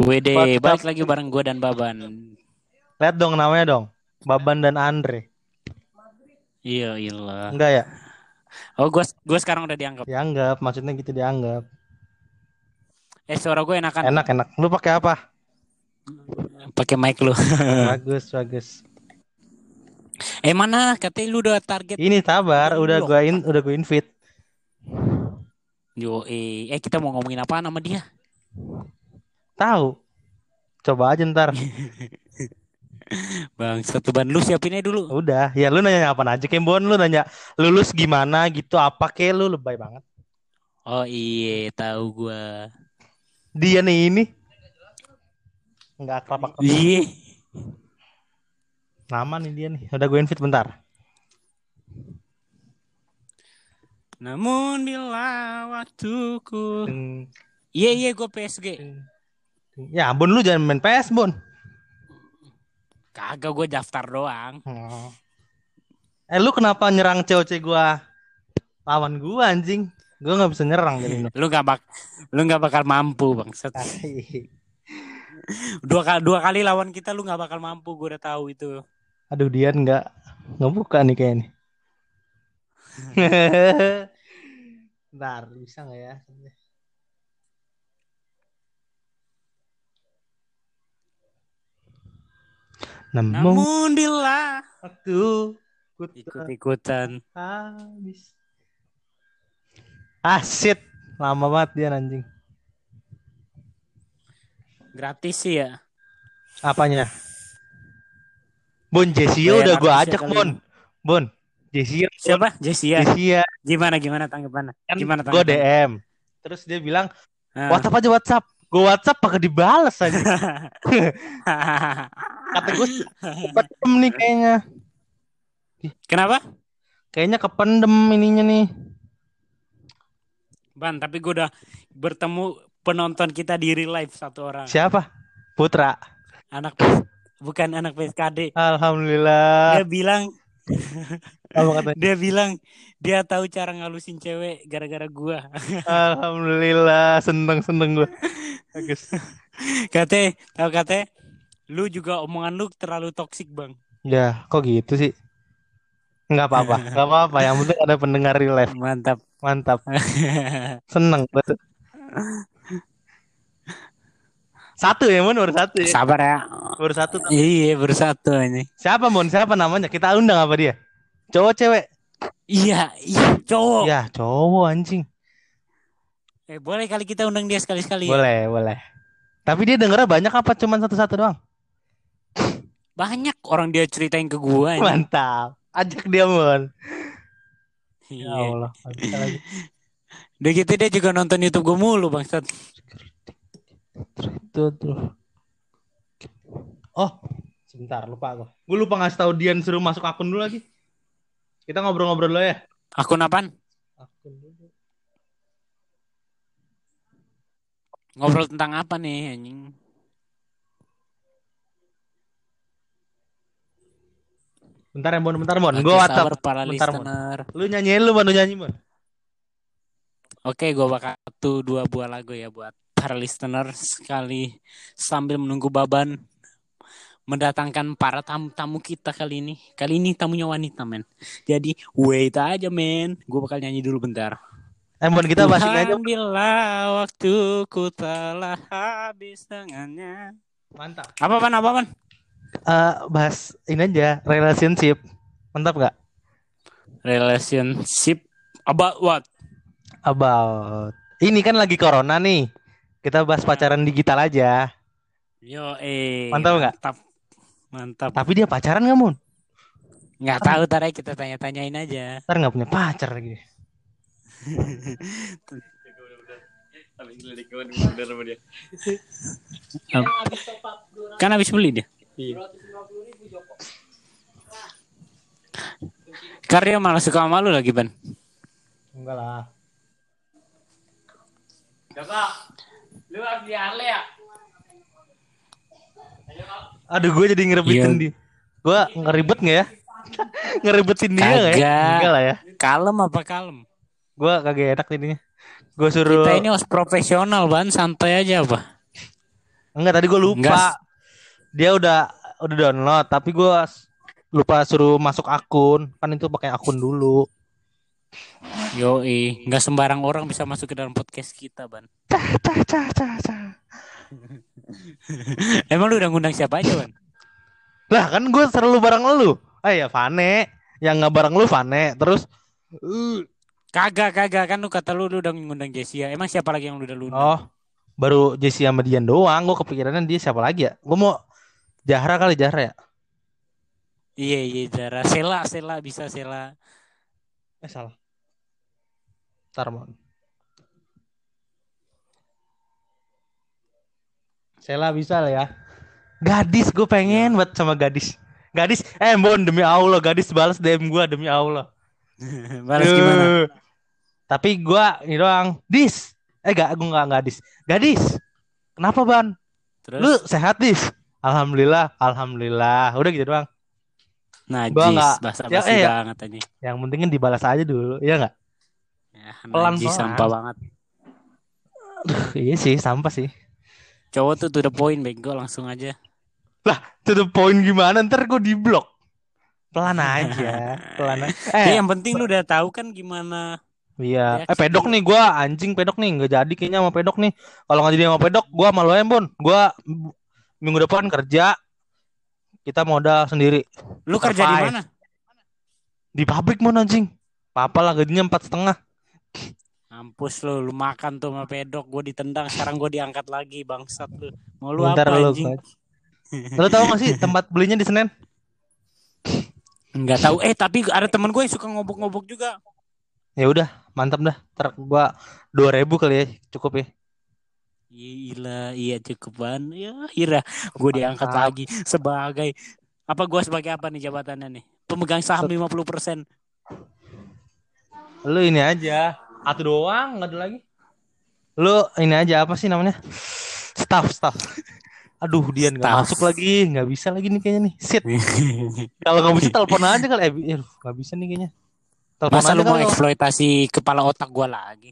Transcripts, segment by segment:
WD balik lagi bareng gue dan Baban. Lihat dong namanya dong. Baban dan Andre. Iya iya. Enggak ya? Oh gue gue sekarang udah dianggap. Dianggap, maksudnya gitu dianggap. Eh suara gue enakan. Enak enak. Lu pakai apa? Pakai mic lu. bagus bagus. eh mana? Katanya lu udah target. Ini sabar, udah gua in, udah gua invite. Yo eh, eh kita mau ngomongin apa nama dia? Tahu. Coba aja ntar. Bang satu ban lu siapin aja dulu. Udah, ya lu nanya apa aja Kembon lu nanya lulus gimana gitu apa ke lu lebay banget. Oh iya tahu gua. Dia nih ini nggak akrab akrab. Iya. Nama nih dia nih. Udah gue invite bentar. Namun bila waktuku. Iya iya gue PSG. Ya Bon lu jangan main PS Bon. Kagak gue daftar doang. Oh. Eh lu kenapa nyerang COC gua lawan gua anjing? Gua nggak bisa nyerang jadi lu. Lu gak bak lu gak bakal mampu bang. Dua kali dua kali lawan kita lu gak bakal mampu. Gue udah tahu itu. Aduh Dian nggak nggak buka nih kayaknya. Bentar, bisa nggak ya? Namun Namun bila waktu ku ikut-ikutan. habis. Ah shit, lama banget dia anjing. Gratis sih ya. Apanya? Bon Jessia udah gua artisnya ajak kali Bon. Bon, Jessia. Siapa? Jessia. Jessia Gimana gimana tanggapannya? kan Gimana gue tanggapannya? DM. Terus dia bilang Ah. WhatsApp aja WhatsApp. Gue WhatsApp pakai dibales aja. Kata gue kependem nih kayaknya. Kenapa? Kayaknya kependem ininya nih. Ban, tapi gue udah bertemu penonton kita di real life satu orang. Siapa? Putra. Anak bukan anak PSKD. Alhamdulillah. Dia bilang Apa katanya? dia bilang dia tahu cara ngalusin cewek gara-gara gua. Alhamdulillah. Seneng seneng gue. Bagus. Kate, tahu kate, lu juga omongan lu terlalu toksik, Bang. Ya, kok gitu sih? Nggak apa-apa. Nggak apa-apa. Yang penting ada pendengar real life. Mantap. Mantap. Seneng. Betul. Satu ya, Mon? Baru satu ya? Sabar ya. Baru satu. Iya, bersatu ini. Siapa, Mon? Siapa namanya? Kita undang apa dia? Cowok, cewek? Iya, iya, cowok. Ya, cowok anjing. Eh, boleh kali kita undang dia sekali-sekali. ya? Boleh, boleh. Tapi dia dengernya banyak apa cuman satu-satu doang? Banyak orang dia ceritain ke gua. ini. Mantap. Ajak dia, Mon. Ya Iya. Allah. nggak bisa lagi. Udah gitu dia juga nonton YouTube gua mulu, Bangsat. Oh, sebentar lupa aku. Gue lupa ngasih tahu Dian suruh masuk akun dulu lagi. Kita ngobrol-ngobrol dulu ya. Akun apaan? Akun dulu. Ngobrol tentang apa nih, anjing? Bentar ya, Mon. Bentar, Mon. Oke, Gue WhatsApp. sabar para Bentar, Mon. listener. Lu nyanyiin lu, Mon. Lu nyanyi, Mon. Oke, gue bakal satu dua buah lagu ya buat para listener sekali sambil menunggu Baban mendatangkan para tamu-tamu kita kali ini. Kali ini tamunya wanita, men. Jadi wait aja, men. Gue bakal nyanyi dulu bentar. Mon. Kita bahas ini aja. Bila waktuku telah habis dengannya. Mantap. Apa pan? Apa pan? Eh, bahas ini aja. Relationship. Mantap gak? Relationship about what? About. Ini kan lagi corona nih. Kita bahas pacaran digital aja. Yo, eh. Mantap nggak? Mantap. Mantap. Tapi dia pacaran gak, Mon? Nggak tahu, tar aja kita tanya-tanyain aja. Ntar gak punya pacar lagi. Kan habis beli dia. Karya malah suka sama lu lagi, Ban. Enggak lah. Lu harus di Ale ya? Aduh, gue jadi ngerebetin Iya. dia. Gue ngeribet nggak ya? ngerebetin dia nggak ya? Kagak. Enggak lah ya. Kalem apa kalem? Gue kagak enak jadinya. Gue suruh Kita ini harus profesional ban, santai aja apa? Enggak tadi gue lupa. Enggak. Dia udah udah download tapi gue lupa suruh masuk akun. Kan itu pakai akun dulu. Yoi, nggak sembarang orang bisa masuk ke dalam podcast kita, ban. Cah cah cah cah cah. Emang lu udah ngundang siapa aja, ban? Lah kan gue selalu bareng lu. Ah ya Vane. Yang nggak bareng lu Vane. Terus uh, Kagak, kagak kan lu kata lu lu udah ngundang Jessia. Emang siapa lagi yang lu udah lu undang? oh baru Jesse sama Dian doang. Gue kepikirannya dia siapa lagi ya? Gue mau Jahra kali Jahra ya. Iya, iya, Zara. Sela, Sela bisa Sela. Eh salah. Ntar Sela bisa lah ya. Gadis gue pengen buat sama gadis. Gadis, eh Bon demi Allah gadis balas DM gue demi Allah. Balas gimana? Tapi gue ini doang. Dis. Eh gak, gue gak gadis. Gadis. Kenapa ban? Terus Lu sehat dis? Alhamdulillah, alhamdulillah. Udah gitu doang. najis, gua nggak- bahasa ya, eh, ya. banget aja. Yang penting kan dibalas aja dulu, ya nggak? Ya, Pelan-pelan. najis sampah banget. iya sih, sampah sih. Cowok tuh to the point, bego langsung aja. To the point gimana? Ntar gue di blok. Pelan aja, pelan aja. Ya, Eh, yang penting lu udah tahu kan gimana. iya. Eh pedok nih, gua anjing pedok nih, nggak jadi kayaknya sama pedok nih. Kalau nggak jadi sama pedok, gua malu aja Bon. Gua m- minggu depan kerja, kita modal sendiri Lu kerja di mana? di pabrik Mon anjing. Papa lah gajinya empat setengah. Mampus lu, lu makan tuh sama pedok, gue ditendang, sekarang gue diangkat lagi, bangsat lu. Mau lu Bentar apa lu. anjing? Lu tahu gak sih tempat belinya di Senen? Enggak tahu. Eh, tapi ada temen gue yang suka ngobok-ngobok juga. Ya udah, mantap dah. Ntar gua 2000 kali ya, cukup ya. Gila, iya cukup ban. Ya, Ira, gue diangkat Mantap. lagi sebagai apa gue sebagai apa nih jabatannya nih? Pemegang saham 50%. Lu ini aja, satu doang, nggak ada lagi. Lu ini aja apa sih namanya? Staff, staff. Aduh, dia nggak masuk lagi, nggak bisa lagi nih kayaknya nih. Sit. Kalau nggak bisa telepon aja kali. Eh, aduh, nggak bisa nih kayaknya. Telepon Masa lu mau eksploitasi kepala otak gue lagi?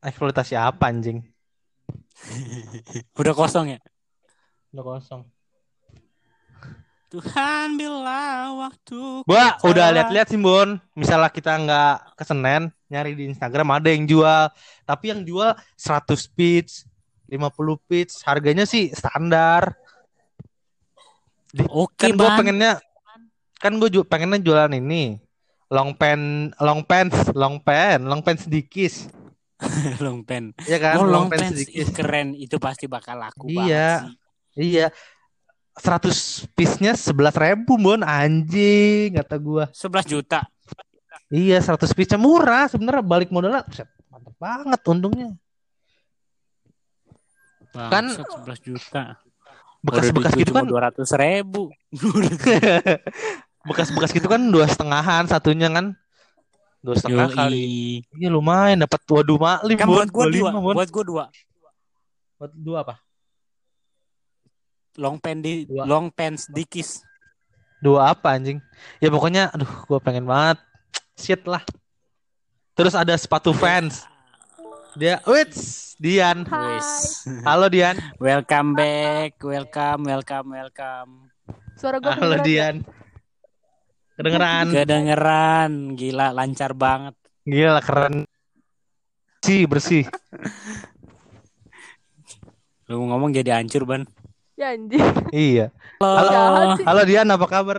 Eksploitasi apa anjing? Udah kosong ya? Udah kosong. Tuhan bila waktu Gua udah lihat-lihat sih, Bon. Misalnya kita nggak ke Senen, nyari di Instagram ada yang jual. Tapi yang jual 100 pitch, 50 pitch, harganya sih standar. Oke, kan gue pengennya kan gue ju- pengennya jualan ini long pen long pants long pen long pants dikis long pen. ya kan oh, long, long pants ih, keren. Itu pasti bakal laku Iya. banget sih. iya 100 piece-nya sebelas ribu bon anjing kata gua 11 juta. iya 100 piece-nya murah sebenarnya balik modalnya mantep banget untungnya Kan- Bangsat, 11 juta. bekas-bekas gitu kan dua ratus ribu. bekas-bekas gitu kan dua setengahan satunya kan dua setengah kali Yoi. iya lumayan dapat waduh maklim Kan buat gua dua, 25, Bon. buat gua dua. buat dua apa Long pen di Dua. long pants dikis. Dua apa anjing? Ya pokoknya aduh gua pengen banget. Shit lah. Terus ada sepatu fans. Dia wits Dian. Hai. Wes. Halo Dian. Welcome back, welcome, welcome, welcome. Suara gue Halo Dian. Kedengeran. Kedengeran, gila lancar banget. Gila keren. Bersih, bersih. Lu ngomong jadi hancur, Ban. Ya anjing. Iya. Halo. Sih. Halo Dian, apa kabar?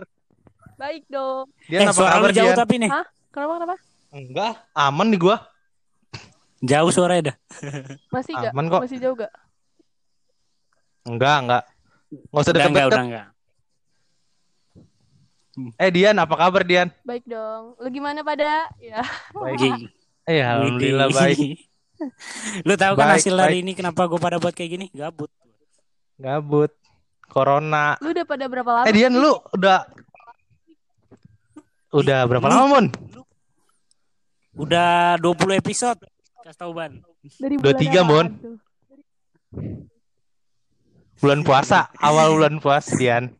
Baik dong. Dian Eh, apa suara kabar jauh Dian? tapi nih. Hah? Kenapa kenapa? Enggak, aman nih gua. Jauh suaranya dah. Masih gak? Aman kok. Masih jauh gak? Enggak, enggak. Enggak usah Udah enggak, deket-deket. udah enggak. Eh Dian, apa kabar Dian? Baik dong. Lu gimana pada? Ya. Gi- Eh alhamdulillah baik. Lu tahu kan Baik, hasil hari ini kenapa gue pada buat kayak gini? Gabut. Gabut. Corona. Lu udah pada berapa lama? Eh Dian lu udah udah berapa lama Mon? Udah 20 episode. Kasih tahu Ban. Bulan tiga, tuh? Bulan puasa, awal bulan puasa Dian.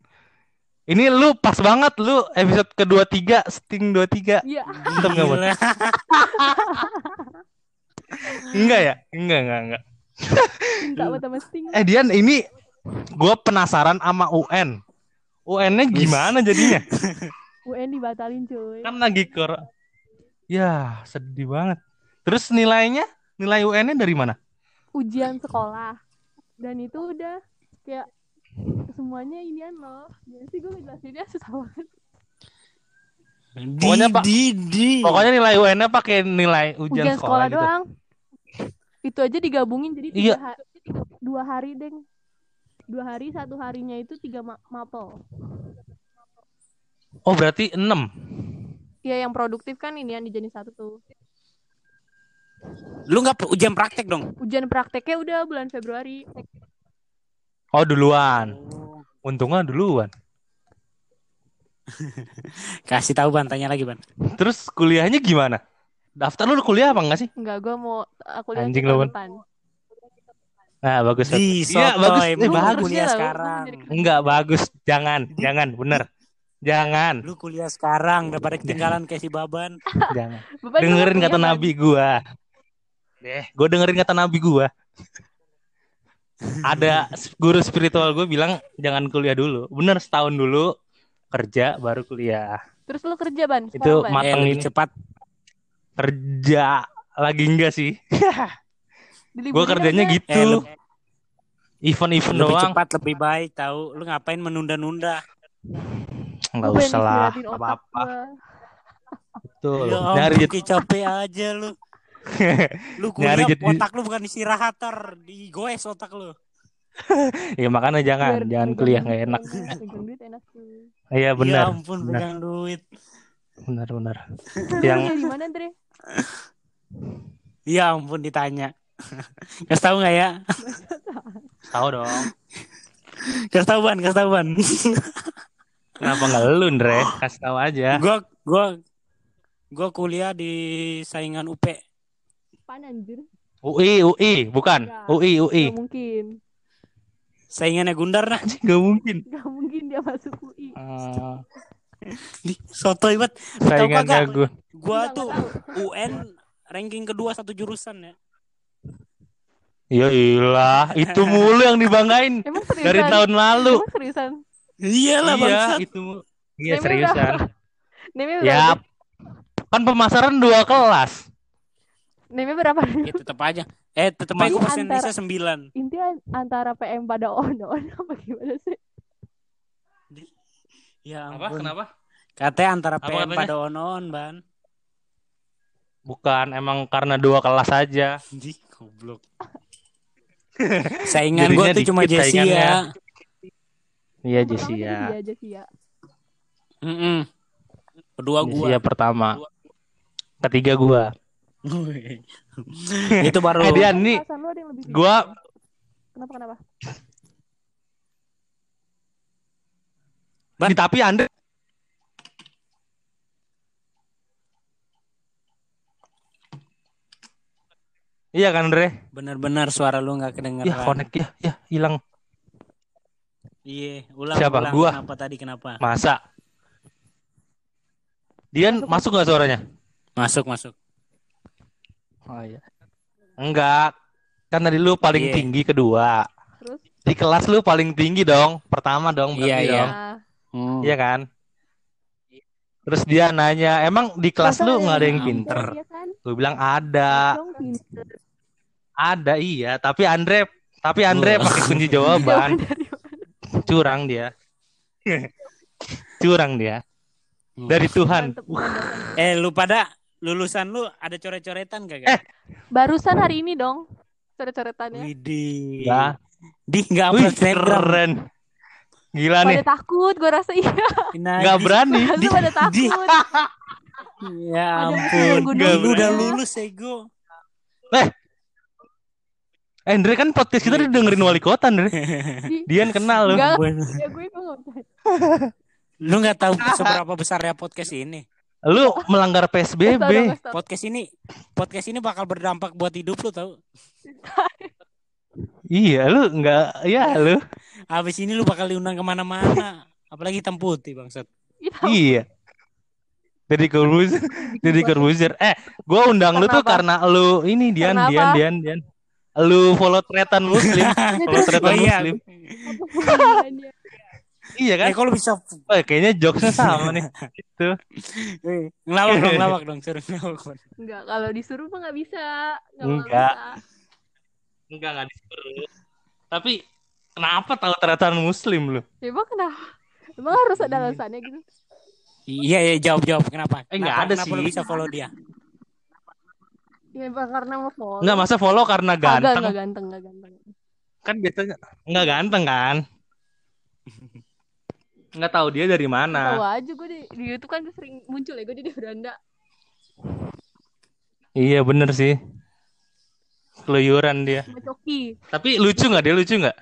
Ini lu pas banget lu episode kedua tiga Sting dua tiga Iya. Mantap? Gila. Enggak ya? Enggak enggak enggak. Minta buat sama Sting. Eh Dian ini gue penasaran sama UN. UN-nya gimana jadinya? UN dibatalin cuy. Kan lagi kor. Ya sedih banget. Terus nilainya? Nilai UN-nya dari mana? Ujian sekolah. Dan itu udah kayak semuanya inian loh. Jadi sih gue ngejelasinnya susah banget. Di, Pokoknya, Pak, di, di. Pokoknya nilai UN-nya pakai nilai ujian, Ujian sekolah, gitu. doang. Itu aja digabungin jadi Iya. hari, dua hari deng. Dua hari satu harinya itu tiga ma- mapel. Oh berarti 6 Iya yang produktif kan ini yang dijadiin satu tuh. Lu nggak ujian praktek dong? Ujian prakteknya udah bulan Februari. Oh duluan. Untungnya duluan. Kasih tahu ban, tanya lagi ban. Terus kuliahnya gimana? Daftar lu kuliah apa enggak sih? Enggak, gue mau aku lihat Anjing tahun lu, depan. Nah bagus. Di, Iya, bagus. Eh, Lu bagus. kuliah Iya, sekarang. Enggak bagus. Jangan, jangan, bener. Jangan, Lu kuliah sekarang daripada ketinggalan kayak si Baban. jangan. Bapak dengerin kata nabi gua. Deh, gua dengerin kata nabi gua. Ada guru spiritual gue bilang jangan kuliah dulu. Bener setahun dulu kerja baru kuliah. Terus lu kerja ban? Itu Eh, Matengin. lebih cepat. Kerja lagi enggak sih? Gue kerjanya aja. gitu. Eh, lu- Event-event Lebih doang. cepat lebih baik tahu. Lu ngapain menunda-nunda? Enggak usah lah, apa-apa. Betul. Ya Nyari kayak capek aja lu. Lu Nyari kuliah jet- otak lu bukan istirahater, digoes otak lu. ya makanya jangan, Biar jangan kuliah nggak enak. Iya Ya benar, ampun, benar, pegang duit. benar, benar. Yang di mana, Dre? Ya ampun ditanya. Kasih tahu nggak ya? tahu dong. Kasih tahu ban, kasih tahu ban. Kenapa nggak lu, Ndre? Kasih tahu aja. gua gua gua kuliah di saingan UP. Pan anjir. UI, UI, bukan. Nggak. UI, UI. Gak mungkin. Saingannya Gundar nah. Gak mungkin. Gak mungkin dia masuk UI. Ah, Di. Lu tahu saingannya gue. Gua tuh UN ranking kedua satu jurusan ya. Ya ilah, itu mulu yang dibanggain Emang seriusan? dari tahun lalu. Emang seriusan? Iyalah Iya, bangsat. itu. Iya Namanya seriusan. Name-nya Ya, berapa? kan pemasaran dua kelas. Name-nya berapa? Ya tetap aja. Eh tetap aja persentasenya antara- sembilan. Intinya antara PM pada on-on apa gimana sih? Ya Apa? ampun. Kenapa? Katanya antara Apa PM katanya? pada on-on, Ban. Bukan, emang karena dua kelas aja. Di goblok. Saingan gua Jadinya tuh cuma dikit Jessia. Iya, Jessia. Jessia. Mm-mm. Kedua gua. Jessia pertama. Ketiga gua. Itu baru Eh, Dian, nih gua Kenapa kenapa? Nih, tapi Andre Iya kan Andre? benar-benar suara lu nggak kedengeran. Ya connect ya, ya hilang. Iya, ulang Siapa? ulang. Gua? Kenapa tadi kenapa? Masa? Dian masuk nggak suaranya? Masuk, masuk. Oh iya. Enggak. Kan tadi lu paling Iya. tinggi kedua. Terus? Di kelas lu paling tinggi dong. Pertama dong berarti Iya, iya. dong. Nah, Hmm. Iya kan? Terus dia nanya, emang di kelas masa lu nggak ada yang pinter? Iya kan? Gue bilang ada, Dong pinter. Ada iya. Tapi Andre, tapi Andre Oh. pakai kunci jawaban. Mana? Curang dia. Curang dia. Dari Tuhan. Eh, lu pada lulusan lu ada coret-coretan gak? Eh, Barusan hari ini dong. Coret-coretannya. Widih. Ya. Di nggak Wih, upload keren. Gila Pada nih. takut, gue rasa iya. Nah, Nggak di- berani. Pada di- takut. Ya Ada ampun. Lu udah lulus ego. Eh, Andre kan podcast kita Iya. didengerin wali kota, Andre. Di- Dian kenal lu. Enggak, ya gue nggak Lu nggak tahu seberapa besarnya podcast ini. Lu melanggar PSBB. Podcast ini podcast ini bakal berdampak buat hidup lu tahu. Iya, lu enggak, ya lu. Habis ini lu bakal diundang ke mana-mana. Apalagi hitam putih bangsat. Iya. Deddy Corbuzier, Deddy Corbuzier. Eh, gua undang lu Karena tuh karena lu ini Dian, Karena Dian? Dian, Dian. Lu follow tretan muslim, follow tretan Oh iya. muslim. Iya kan? Eh kalau bisa Eh, kayaknya jokesnya sama nih. Gitu. eh, ngelawak dong, ngelawak dong, suruh ngelawak. Enggak, kalau disuruh mah nggak bisa. Enggak. bisa. Enggak enggak disuruh. Tapi kenapa tahu tretan muslim lu? Ya, Emang kenapa? Emang harus ada alasannya gitu? Iya, iya, jawab jawab kenapa? Eh, nggak Kenapa- ada kenapa lu sih. bisa follow dia? Ya emang karena mau follow. Enggak masa follow karena Kagak, ganteng. enggak ganteng, enggak ganteng. Kan biasanya enggak ganteng kan? Enggak tahu dia dari Tahu mana. aja gue di, di YouTube kan sering muncul ya gue di beranda. Iya bener sih. Keluyuran dia. Coki. Tapi lucu nggak dia lucu nggak?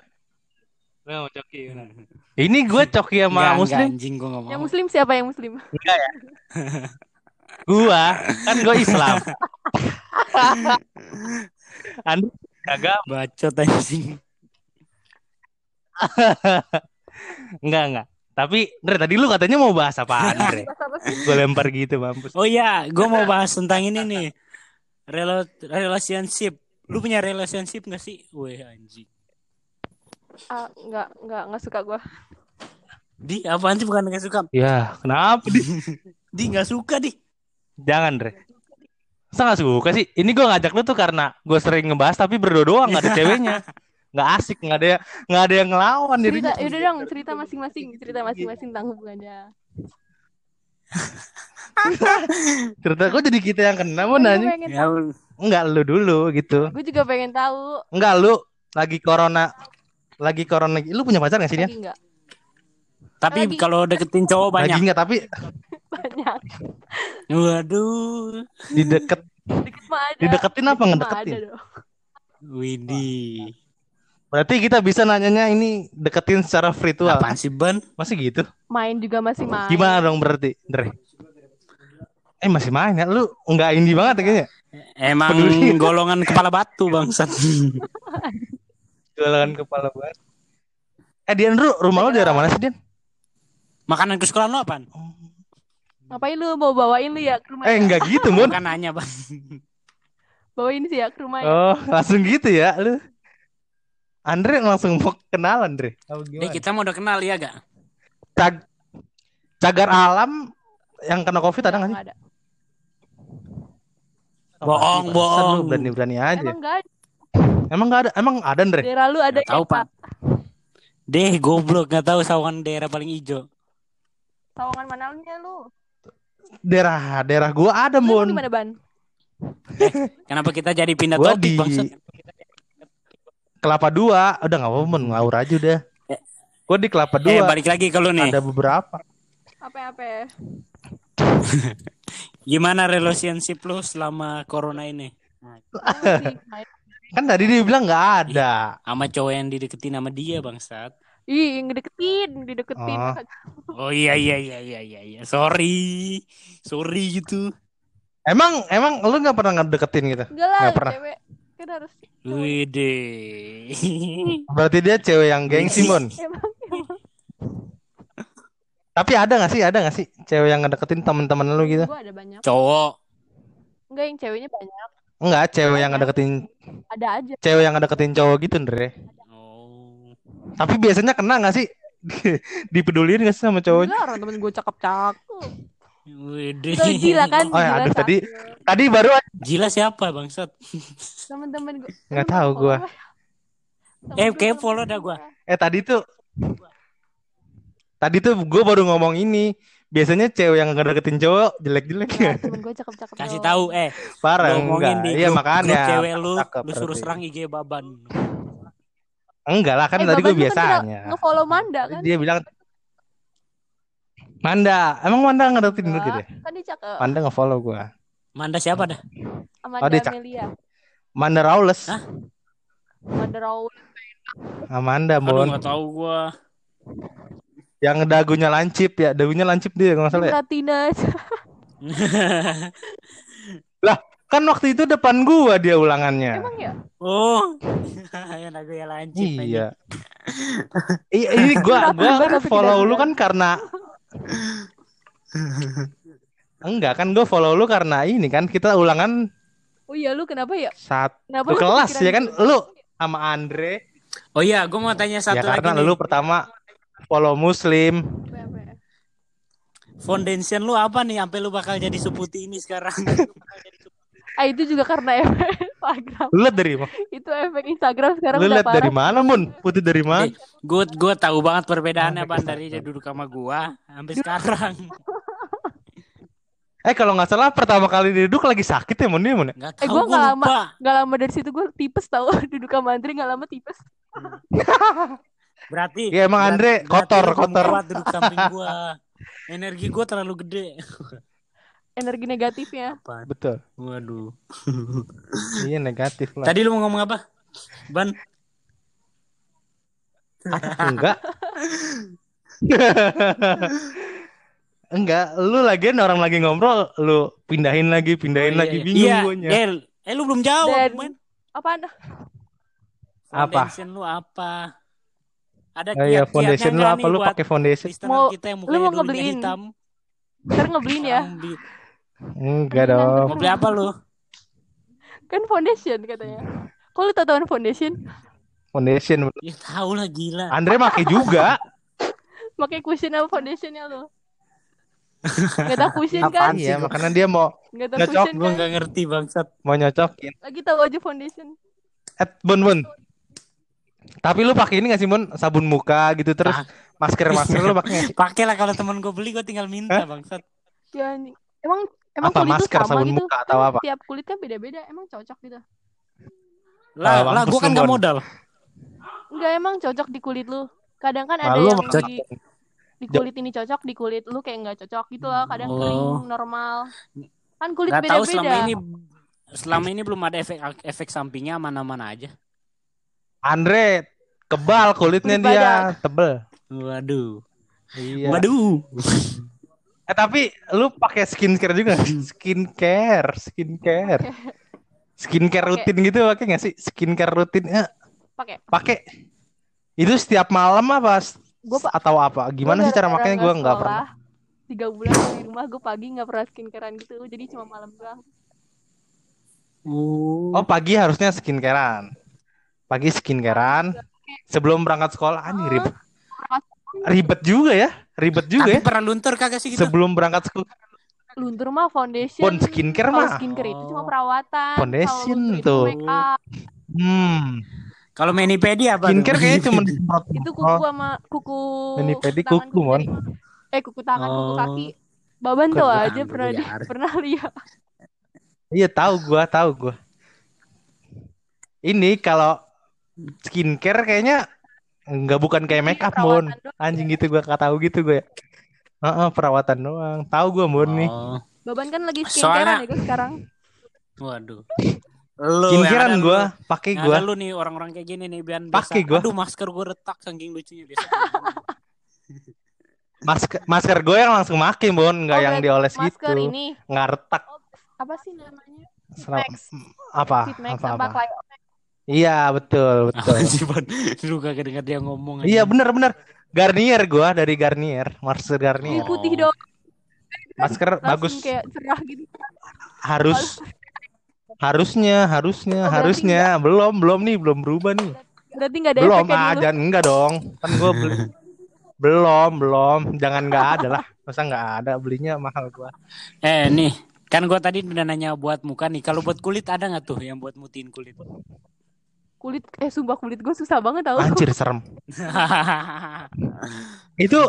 Nggak mau coki. bener. Ini gue coki sama Enggak, muslim. enggak, anjing gua enggak mau. Yang muslim siapa yang muslim? Gua kan gue Islam. Anda agak Bacot anjing. enggak enggak. Tapi Andre tadi lu katanya mau bahas apa Andre? Bahasa apa sih? gue lempar gitu mampus. Oh iya, gua mau bahas tentang ini nih. Rela relationship. Lu punya relationship gak sih? Weh anjing. Ah, enggak, enggak, enggak suka gue. Di apaan sih bukan gak suka? Ya kenapa? Di? Di gak suka di. Jangan Andre. Masa gak suka sih? Ini gue ngajak lu tuh karena gue sering ngebahas tapi berdua doang gak ada ceweknya. Nggak asik, nggak ada nggak ada yang ngelawan Cerita, dirinya. yaudah dong, cerita masing-masing, cerita masing-masing tentang hubungannya. Cerita kok jadi kita yang kena mau Gue nanya? pengen Ya. Enggak lu dulu gitu. Gue juga pengen tahu. Enggak lu lagi corona lagi corona lu punya pacar gak sih dia? Lagi enggak? tapi Lagi- kalau deketin cowok Lagi banyak. enggak tapi Banyak. Waduh. di deket Deket mah ada. dideketin apa ngedeketin? ada dong. Widih. Berarti kita bisa nanyanya ini deketin secara virtual. Apaan sih Ban? Masih gitu? Main juga masih main. Gimana dong berarti, Dre? Eh masih main ya? Lu enggak indie banget ya kayaknya. Emang Peduli. golongan kepala batu bangsat. Jualan kepala banget. Eh Dian, lu rumah lu daerah mana sih, Dian? Makanan kesukaan lo apaan? Ngapain lu mau bawain lu ya ke rumah? Eh ya? enggak gitu, Mun. Bukan nanya bang. Bawain sih ya ke rumah ya. Oh, langsung gitu ya lu. Andre langsung mau kenalan, Dre. Apa Eh kita mau udah kenal ya gak? Cag- cagar alam yang kena covid ada nggak sih? Ada. Bohong, bohong. Berani-berani aja. Emang enggak ada. Emang nggak ada? Emang ada, Andre? Daerah lu ada Nggak tahu ya, pak. Deh goblok nggak tahu sawangan daerah paling hijau. Sawangan manalnya lu? Daerah daerah gua ada, Lu mana, Ban? Kenapa kita jadi pindah Gua topik di? Kelapa Dua. Udah nggak apa-apa, Mun. Ngawur aja udah. Gua di Kelapa Eh Dua. balik lagi ke lu nih. Ada beberapa. Apa-apa? Gimana relationship lu selama corona ini? Kan tadi dia bilang nggak ada. Sama cowok yang dideketin sama dia bangsat. Ih, ngedeketin, dideketin. Oh. Oh iya iya iya iya iya iya. Sorry. Sorry gitu. Emang emang lu nggak pernah ngedeketin gitu? Enggak lah, pernah. cewek. Kan harus Widih. Berarti dia cewek yang gengsi, Mun. emang Tapi ada nggak sih? Ada nggak sih cewek yang ngedeketin teman-teman lu gitu? gua ada banyak. cowok. Enggak yang ceweknya banyak. Enggak, cewek yang ngedeketin Ada aja. cewek yang ngedeketin cowok gitu, Andre. Tapi biasanya kena nggak sih? Dipedulin nggak sih sama cowoknya? Enggak, orang temen gue cakep-cakep. Itu gila kan? Oh ya, aduh tadi cakep. tadi baru Gila siapa bangsat? Temen-temen gue. Nggak tahu gua. Eh, kayak follow dah gua. eh tadi tuh tadi tuh gue baru ngomong ini. Biasanya cewek yang ngedeketin cowok jelek-jelek Ya, ya. temen gue cakep-cakep. Kasih tahu eh Parah enggak. di Iya grup, makanya. grup cewek lu, cakep lu suruh serang IG baban. Enggak lah kan Eh, tadi gue kan biasanya. tidak Nge-follow Manda kan? Dia bilang Manda, emang Manda ngedeketin lu gitu ya? Kan dia cakep. Manda nge-follow gue. Manda siapa dah? Amanda Oh, dia Amelia. Manda Rawles. Hah? Amanda Raul. Amanda, Aduh Mon. nggak tahu gua. Yang dagunya lancip ya, dagunya lancip dia kalau nggak salah ya. Ratina. Kan waktu itu depan gua dia ulangannya. Emang ya? oh. yang lagu yang lancip Iya. Iya, ini gua gua gua kan follow lu kan karena enggak kan gua follow lu karena ini kan kita ulangan Oh iya lu kenapa ya? satu Kenapa lu kelas ya kan gitu? lu sama Andre Oh iya, gue mau tanya ya satu lagi karena nih. lu pertama follow muslim? Foundation lu apa nih sampai lu bakal jadi seputi ini sekarang? Ah itu juga karena efek Instagram. lu liat dari mana Itu efek Instagram sekarang liat dari parah. mana mun putih dari mana Gue gue tahu banget perbedaannya ban dari dia duduk sama gua sampai sekarang. eh kalau nggak salah pertama kali duduk lagi sakit ya mun dia mun ya? Gak Eh, gue nggak lama. lupa. Gak lama dari situ gue tipes tau duduk sama Andri gak lama tipes. Berarti Ya, emang Andre berarti kotor, belum kotor. duduk samping gua. Energi gua terlalu gede. Energi negatifnya. Apaan? betul Waduh. iya negatif lah Tadi lu mau ngomong apa? Ban. enggak enggak lu lagian orang lagi ngobrol lu pindahin lagi pindahin Oh, iya, lagi iya. bingung Iya, guanya. Eh lu belum jawab, Dan- men. Apaan? Apa? Foundation lu apa? Ada Oh iya, foundation lu apa lu pakai foundation? Mau- kita yang lu mau ngebeliin? hitam. Ntar ngebeliin ya. Enggak dong. Mau beli apa lu? Kan foundation katanya. Kok lu tau foundation? Foundation. Ya tahu lah gila. Andre pakai juga. Pakai cushion apa foundationnya lu? Gak tau cushion kan? Apaan? Iya, makanya dia mau Gak tau Nyocok, cushion Gua kan? nggak ngerti bangsat. mau nyocokin. Lagi tahu aja foundation. Eh, Bun Bun. Tapi lu pakai ini gak sih Bun? Sabun muka gitu terus Ah. masker masker lu pakai nggak sih? Pakai lah kalau temen gue beli gue tinggal minta bangsat. Ya. Emang emang Apa kulit masker, sama sabun gitu? muka atau apa? Tiap kulit kan beda-beda. Emang cocok gitu. Lah, Ah, lah gue kan gak modal. Enggak emang cocok di kulit lu. Kadang kan ada Lalu yang maksud- di di kulit ini cocok, di kulit lu kayak nggak cocok gitu loh. Kadang Oh. kering normal. Kan kulit Gak tahu beda-beda. selama ini selama ini belum ada efek efek sampingnya mana-mana aja. Andre kebal kulitnya Kulit dia, tebel. Waduh. Iya. Waduh. Eh tapi lu pakai skincare juga? nggak? skincare, skincare. Skincare rutin gitu pakai nggak sih? Skincare rutin eh, Pakai. pakai. Itu setiap malam apa? Gua pa- atau apa? Gimana sih cara makanya gue nggak pernah. Tiga bulan di rumah gue pagi nggak pernah skincarean gitu. Jadi cuma malam doang. Oh pagi harusnya skincarean. Pagi skincarean. Sebelum berangkat sekolah anjing ribet. Ribet juga ya, ribet juga Tapi ya. pernah luntur kagak sih gitu? Sebelum berangkat sekolah. Luntur mah foundation. Pon skincare mah. skincare itu cuma perawatan. Foundation tuh. Hmm. Kalau mani-pedi apa? tuh? Skincare kayaknya cuma Itu kuku sama kuku. Mani pedi tangan, kuku, Mon. Eh kuku tangan, kuku Oh. kaki. Baban tuh aja pernah di, pernah lihat. Iya tahu gua, tahu gua. Ini kalau skincare kayaknya nggak bukan kayak make up, Mon. Anjing gitu gua nggak tahu gitu gue. Heeh, perawatan doang. Tahu gua, Mon nih. Oh. Baban kan lagi Soalnya- skincarean ya guys sekarang. Waduh. Lu Skincarean lu- pakai ada lu nih orang-orang kayak gini nih Bian Pakai biasa. gua. Aduh masker gua retak saking lucunya biasa. Masker masker gue yang langsung make, Bon, nggak Oh, yang dioles Masker gitu. ini. Nggak retak. Oh, apa sih namanya? Max. apa? Fitmax Apa sama apa? Iya, betul, betul. Apa? Lu kagak denger dia ngomong aja. Iya, bener bener. Garnier gua dari Garnier, masker Garnier. Oh. putih dong. Masker Langsung bagus. kayak cerah gitu. Harus harusnya, harusnya, Oh, harusnya. Belum, belum nih, belum berubah nih. Berarti nggak ada belum ah, jangan enggak dong. Kan gua beli. belum, belum. Jangan nggak ada lah. Masa nggak ada belinya mahal gua. Eh nih, kan gua tadi udah nanya buat muka nih. Kalau buat kulit ada nggak tuh yang buat mutiin kulit? Kulit eh sumpah kulit gue susah banget tau. Anjir serem. Itu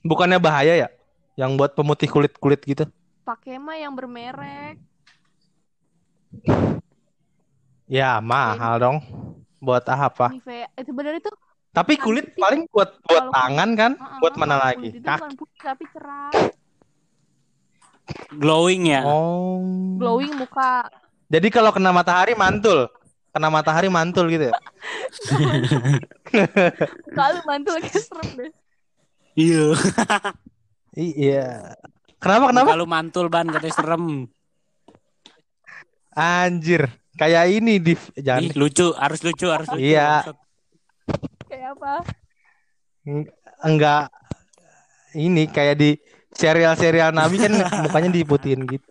bukannya bahaya ya? Yang buat pemutih kulit-kulit gitu. Pakai mah yang bermerek. Ya, mahal dong. Buat apa? Eh, sebenarnya itu Tapi kulit putih. paling buat buat Kalau tangan kan? uh-uh, Buat mana kulit lagi? Kaki. putih tapi cerah. Glowing ya. Oh. Glowing muka. Jadi kalau kena matahari mantul. Kena matahari mantul gitu ya. Kalau mantul kayak serem deh. Iya. Iya. Kenapa kenapa? Kalau mantul ban katanya serem. Anjir. Kayak ini di jangan Ih, lucu, harus lucu, harus lucu. Iya. Kayak apa? Enggak ini kayak di serial-serial Nabi kan mukanya diputin gitu.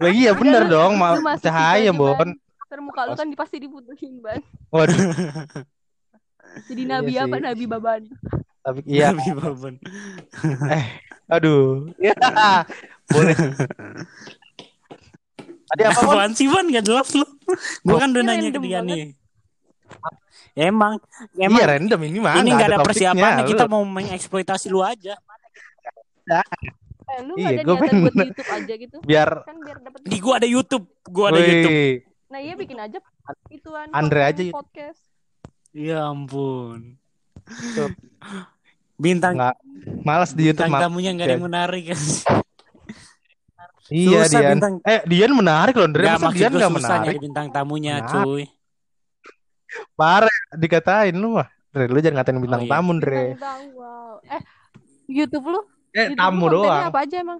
Lagi ya bener lu- dong, cahaya, Bon. Ntar muka lu kan pasti diputuhin ban. Waduh, Jadi Iya nabi apa? sih. Nabi baban. tapi iya, Nabi Baban. aduh. Ya, boleh. Tadi apa? Apaan sih Ban? Gak jelas lu. Gua kan udah nanya ke dia banget. nih. Emang, emang Iya random ini mah. ini nggak gak ada topiknya. persiapannya. Kita Lu- mau mengeksploitasi lu aja. Eh, lu Iya, gak ada gua niatan pengen- buat YouTube aja gitu? biar Kan biar dapet Di gua ada YouTube. Gua ada Wih, YouTube. Nah iya bikin aja ituan Andre aja YouTube. podcast. Ya ampun. YouTube. Bintang nggak malas di YouTube bintang tamunya gak ada yang menarik kan. Iya Susah Dian. bintang- Eh Dian menarik loh, Andre. Gak Dian nggak menarik? bintang tamunya Menarik. cuy. Parah dikatain lu mah. Dre, lu jangan ngatain bintang Oh, iya. tamu, Dre. Bintang, wow. Eh YouTube lu? Eh, YouTube tamu lu doang. apa aja emang?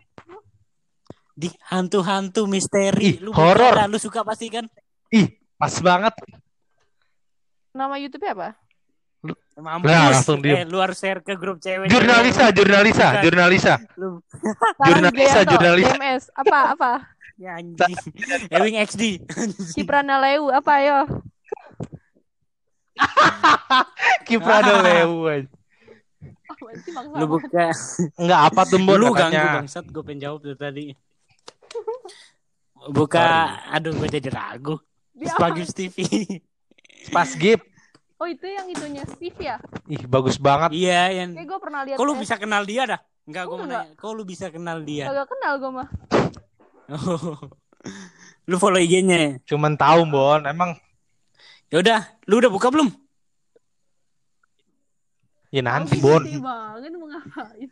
Di hantu-hantu misteri. Ih, lu horor. Lu suka pasti kan? Ih, pas banget. Nama YouTube-nya apa? Mampus. Nah, langsung diem. Eh, lu harus share ke grup cewek. Jurnalisa, jurnalisa, Bukan. jurnalisa. Lu Jurnalisa, jurnalisa. JMS. Apa apa? ya anjing. Ewing XD. Ciprana Leu apa yo? Apaan sih bangsa lu buka. Enggak apa tuh, lu ganggu bangsat. Gue pengen jawab dari tadi. Buka. Aduh, gue jadi ragu. Dia Spagius TV. Pas gip. Oh itu yang itunya Steve ya? Ih, bagus banget. Iya, yang. Kayak gue pernah lihat. Kok lu eh, bisa kenal dia dah? Enggak, gue mau nanya. Kok lu bisa kenal dia? Kagak kenal gue mah. lu follow IG-nya. Cuman tahu, Bon. Emang Ya udah, lu udah buka belum? ya nanti, Ambisi Bon. banget mau ngapain?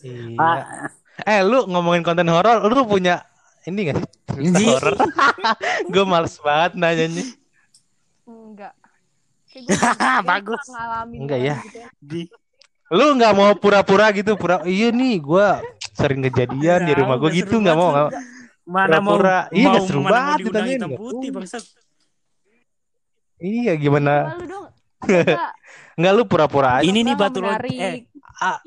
Iya. Ah, Eh, lu ngomongin konten horor, lu punya ini gak sih? Cerita Ini. horor. Gue males banget nanyanya. Enggak. Bagus. Enggak ya. gitu Di Lu nggak mau pura-pura gitu, pura iya nih gue sering kejadian di Ya, rumah gue gitu nggak mau nggak mana mau Pura-pura. Iya, mau seru banget ditanyain, hitam nggak putih bangsat. iya gimana Malu dong. Ada nggak lu pura-pura aja Ini nih batu loncat. menarik. Eh, Ah,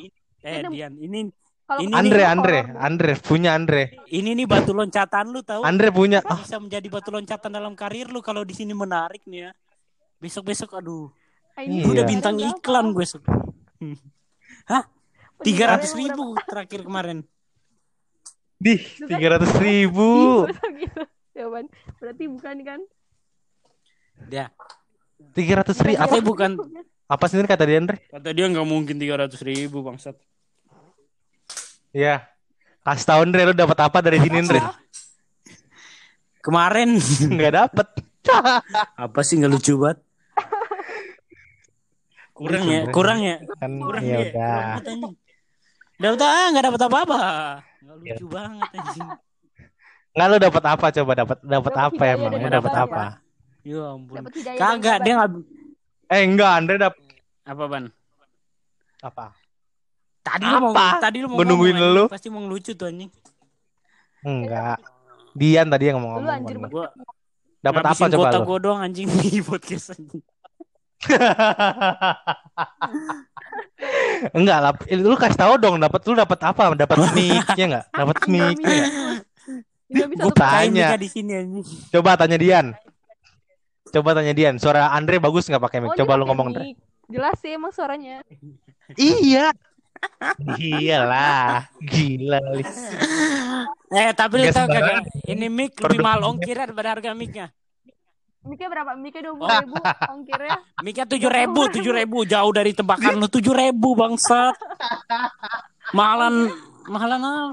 eh Dian, ini Kalau ini Andre ketemu Andre horor, Andre punya Andre ini nih batu loncatan lu tahu? Andre punya oh, Bisa menjadi batu loncatan dalam karir lu kalau di sini menarik nih ya. Besok-besok aduh, Iya. udah bintang iklan gue besok. Hah? Tiga Pendengarnya ratus emang ribu terakhir kemarin. di tiga ratus ribu masa gitu. Jawaban. Berarti bukan kan? Ya, tiga ratus ribu Apa bukan? apa sih ini kata dia Andre kata dia nggak mungkin tiga ratus ribu bangsat. Ya kasih tau Andre lu dapat apa dari sini Andre Kemarin nggak dapet apa sih nggak lucu banget? Kurang ya, Lucu, kurang ya. kan Kurang ya ya. udah. Dapat ah nggak dapat apa-apa. Nggak lucu banget anjing. nggak lu dapat apa coba dapat dapat Dapat apa emang dari dapat apa Ya ampun. Dapat Kagak dia nggak eh enggak Andre dapat apa ban? apa Tadi lu mau Apa? tadi lu mau nungguin lu. Pasti mau ngelucu tuh anjing. enggak Dian tadi yang ngomong Lu anjir Gua dapat apa coba lu gua doang anjing di podcast anjing. Enggak lah, eh, lu kasih tahu dong dapat lu dapat apa? Dapat mic-nya enggak? Dapat mic. Gua satu tanya. Di sini anjing. Coba tanya Dian. Coba tanya Dian, suara Andre bagus nggak pakai mic? Oh, Coba lu ngomong Andre. mic. Jelas sih emang suaranya. Iya. Iyalah, gila Lis. Eh tapi lu tau kagak? Ini mic lebih mahal ongkirnya daripada harga micnya. Mic-nya berapa? Mic-nya dua puluh ribu ongkirnya. Micnya tujuh ribu, tujuh ribu jauh dari tebakan lu tujuh ribu bangsat. Mahalan, mahalan apa?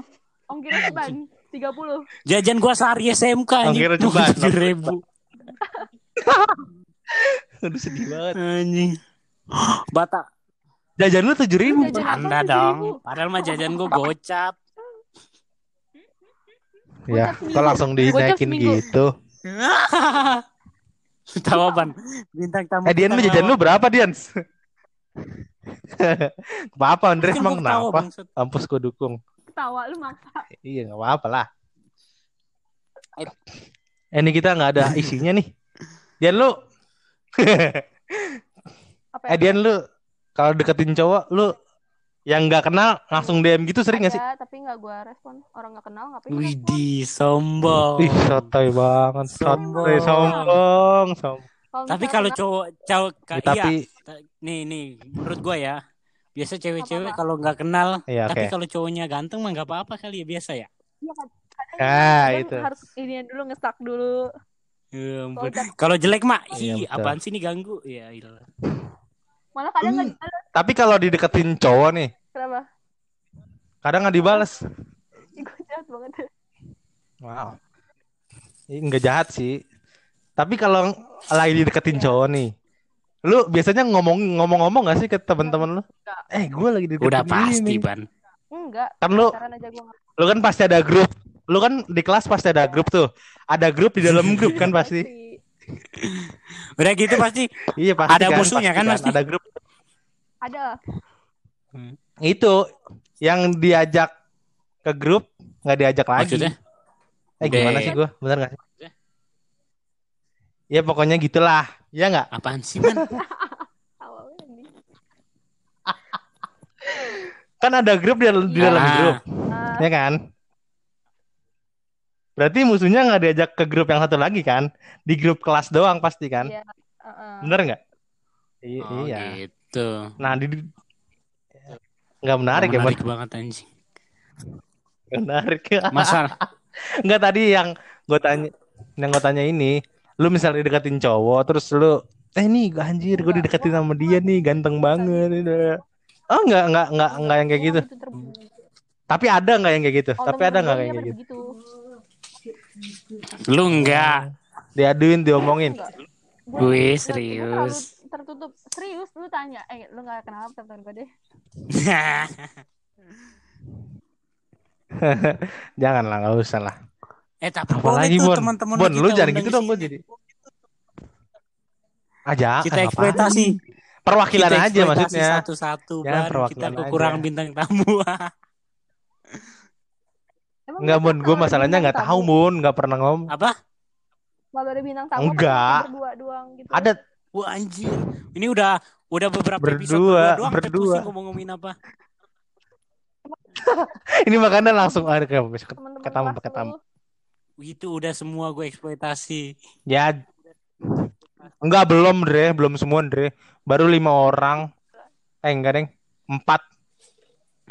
Ongkirnya ceban. Tiga puluh. Jajan gua sehari SMK. Ongkirnya ceban. Tujuh ribu Aduh sedih banget. anjing. Bata. Jajan lu tujuh ribu. Jajan Anda apa, dong. 7.000? Padahal mah jajan gua gocap. Ya, kok langsung dinaikin gitu. Tahu ban bintang tamu. Eh Dian lu kita jajan lu berapa Dian? apa Andre Kan emang kenapa? Kampus gua dukung. Tawa lu maksa. Iya nggak apa-apa lah. Eh. Eh, ini kita nggak ada isinya nih. Dian lu Apa Eh Dian lu kalau deketin cowok lu yang nggak kenal langsung DM gitu sering gak sih? Tapi nggak gue respon. Orang nggak kenal ngapain gua respon? Widih, sombong. Ih, sotoy banget. Sotoy, Sombong. sombong, sombong. Tapi kalau cowok cowok Ya, tapi iya, nih nih menurut gua ya. Biasa cewek-cewek kalau nggak kenal, Iya, tapi kalau cowoknya ganteng mah nggak apa-apa kali ya biasa ya. iya kan, Ah, itu. harus ini dulu ngestak dulu. Ya. Kalau jelek mah, Iya, ih betul. apaan sih ini ganggu? Ya iyalah. Malah kadang nggak Hmm. dibalas. Tapi kalau dideketin cowok nih, Kenapa? kadang nggak dibales. Ih, Gue jahat banget. Wow. Ini nggak jahat sih. Tapi kalau lagi dideketin cowok nih, lu biasanya ngomong ngomong-ngomong gak sih ke teman-teman lu? Enggak. Eh, gue lagi dideketin Udah ini pasti, nih. Ban. Enggak. Kan lu lu kan pasti ada grup. Lu kan di kelas pasti ada grup tuh. Ada grup di dalam grup kan pasti. Udah gitu pasti Iya pasti Ada musuhnya kan pasti? Ada grup. Ada. Itu yang diajak ke grup nggak diajak lagi. maksudnya. Eh gimana sih gue? Bener gak sih? Ya pokoknya gitulah. Ya nggak? Apaan sih, nih. Kan ada grup di, di Iya. dalam Ah. grup, Ah, ya kan? Berarti musuhnya nggak diajak ke grup yang satu lagi kan? Di grup kelas doang pasti kan? Iya. Heeh. Bener nggak? I- Oh, iya. gitu. Nah di nggak menarik, ya, menarik Bon? banget anjing. Menarik. Masalah Nggak tadi yang gue tanya, yang gue tanya ini, lu misalnya dideketin cowok, terus lu, eh nih anjir, gue dideketin sama dia nih, ganteng banget. ini." Oh nggak nggak nggak nggak yang kayak gitu. Terbuka. Tapi ada nggak yang kayak gitu? Oh, Tapi ada nggak gue kayak gitu? begitu. lu enggak. Diaduin, diomongin. Enggak. Gua serius. Tertutup serius lu tanya eh lu gak kenal temen gue deh Jangan lah, nggak usah lah. eh tapi Apalagi Bon, teman-teman Bon, lu jangan gitu dong, gue jadi. Aja, Kita eksploitasi. Perwakilan Kita aja maksudnya. satu-satu Ya, kita kekurangan aja. bintang tamu. Enggak, Mun. Gue masalahnya bintang nggak tahu, tamu? Mun. Nggak pernah ngomong. Apa? kalau ada bintang tamu Enggak. kan berdua doang gitu Ada Wah anjir. Ini udah udah beberapa episode Berdua, berdua doang berdua. berdua. ngomong-ngomongin apa. ini makanya langsung ada ke besok temen-temen ke tamu. Itu udah semua gue eksploitasi. Ya. Enggak belum, Dre. Belum semua, Dre. Baru lima orang. Eh, enggak, Deng. Empat.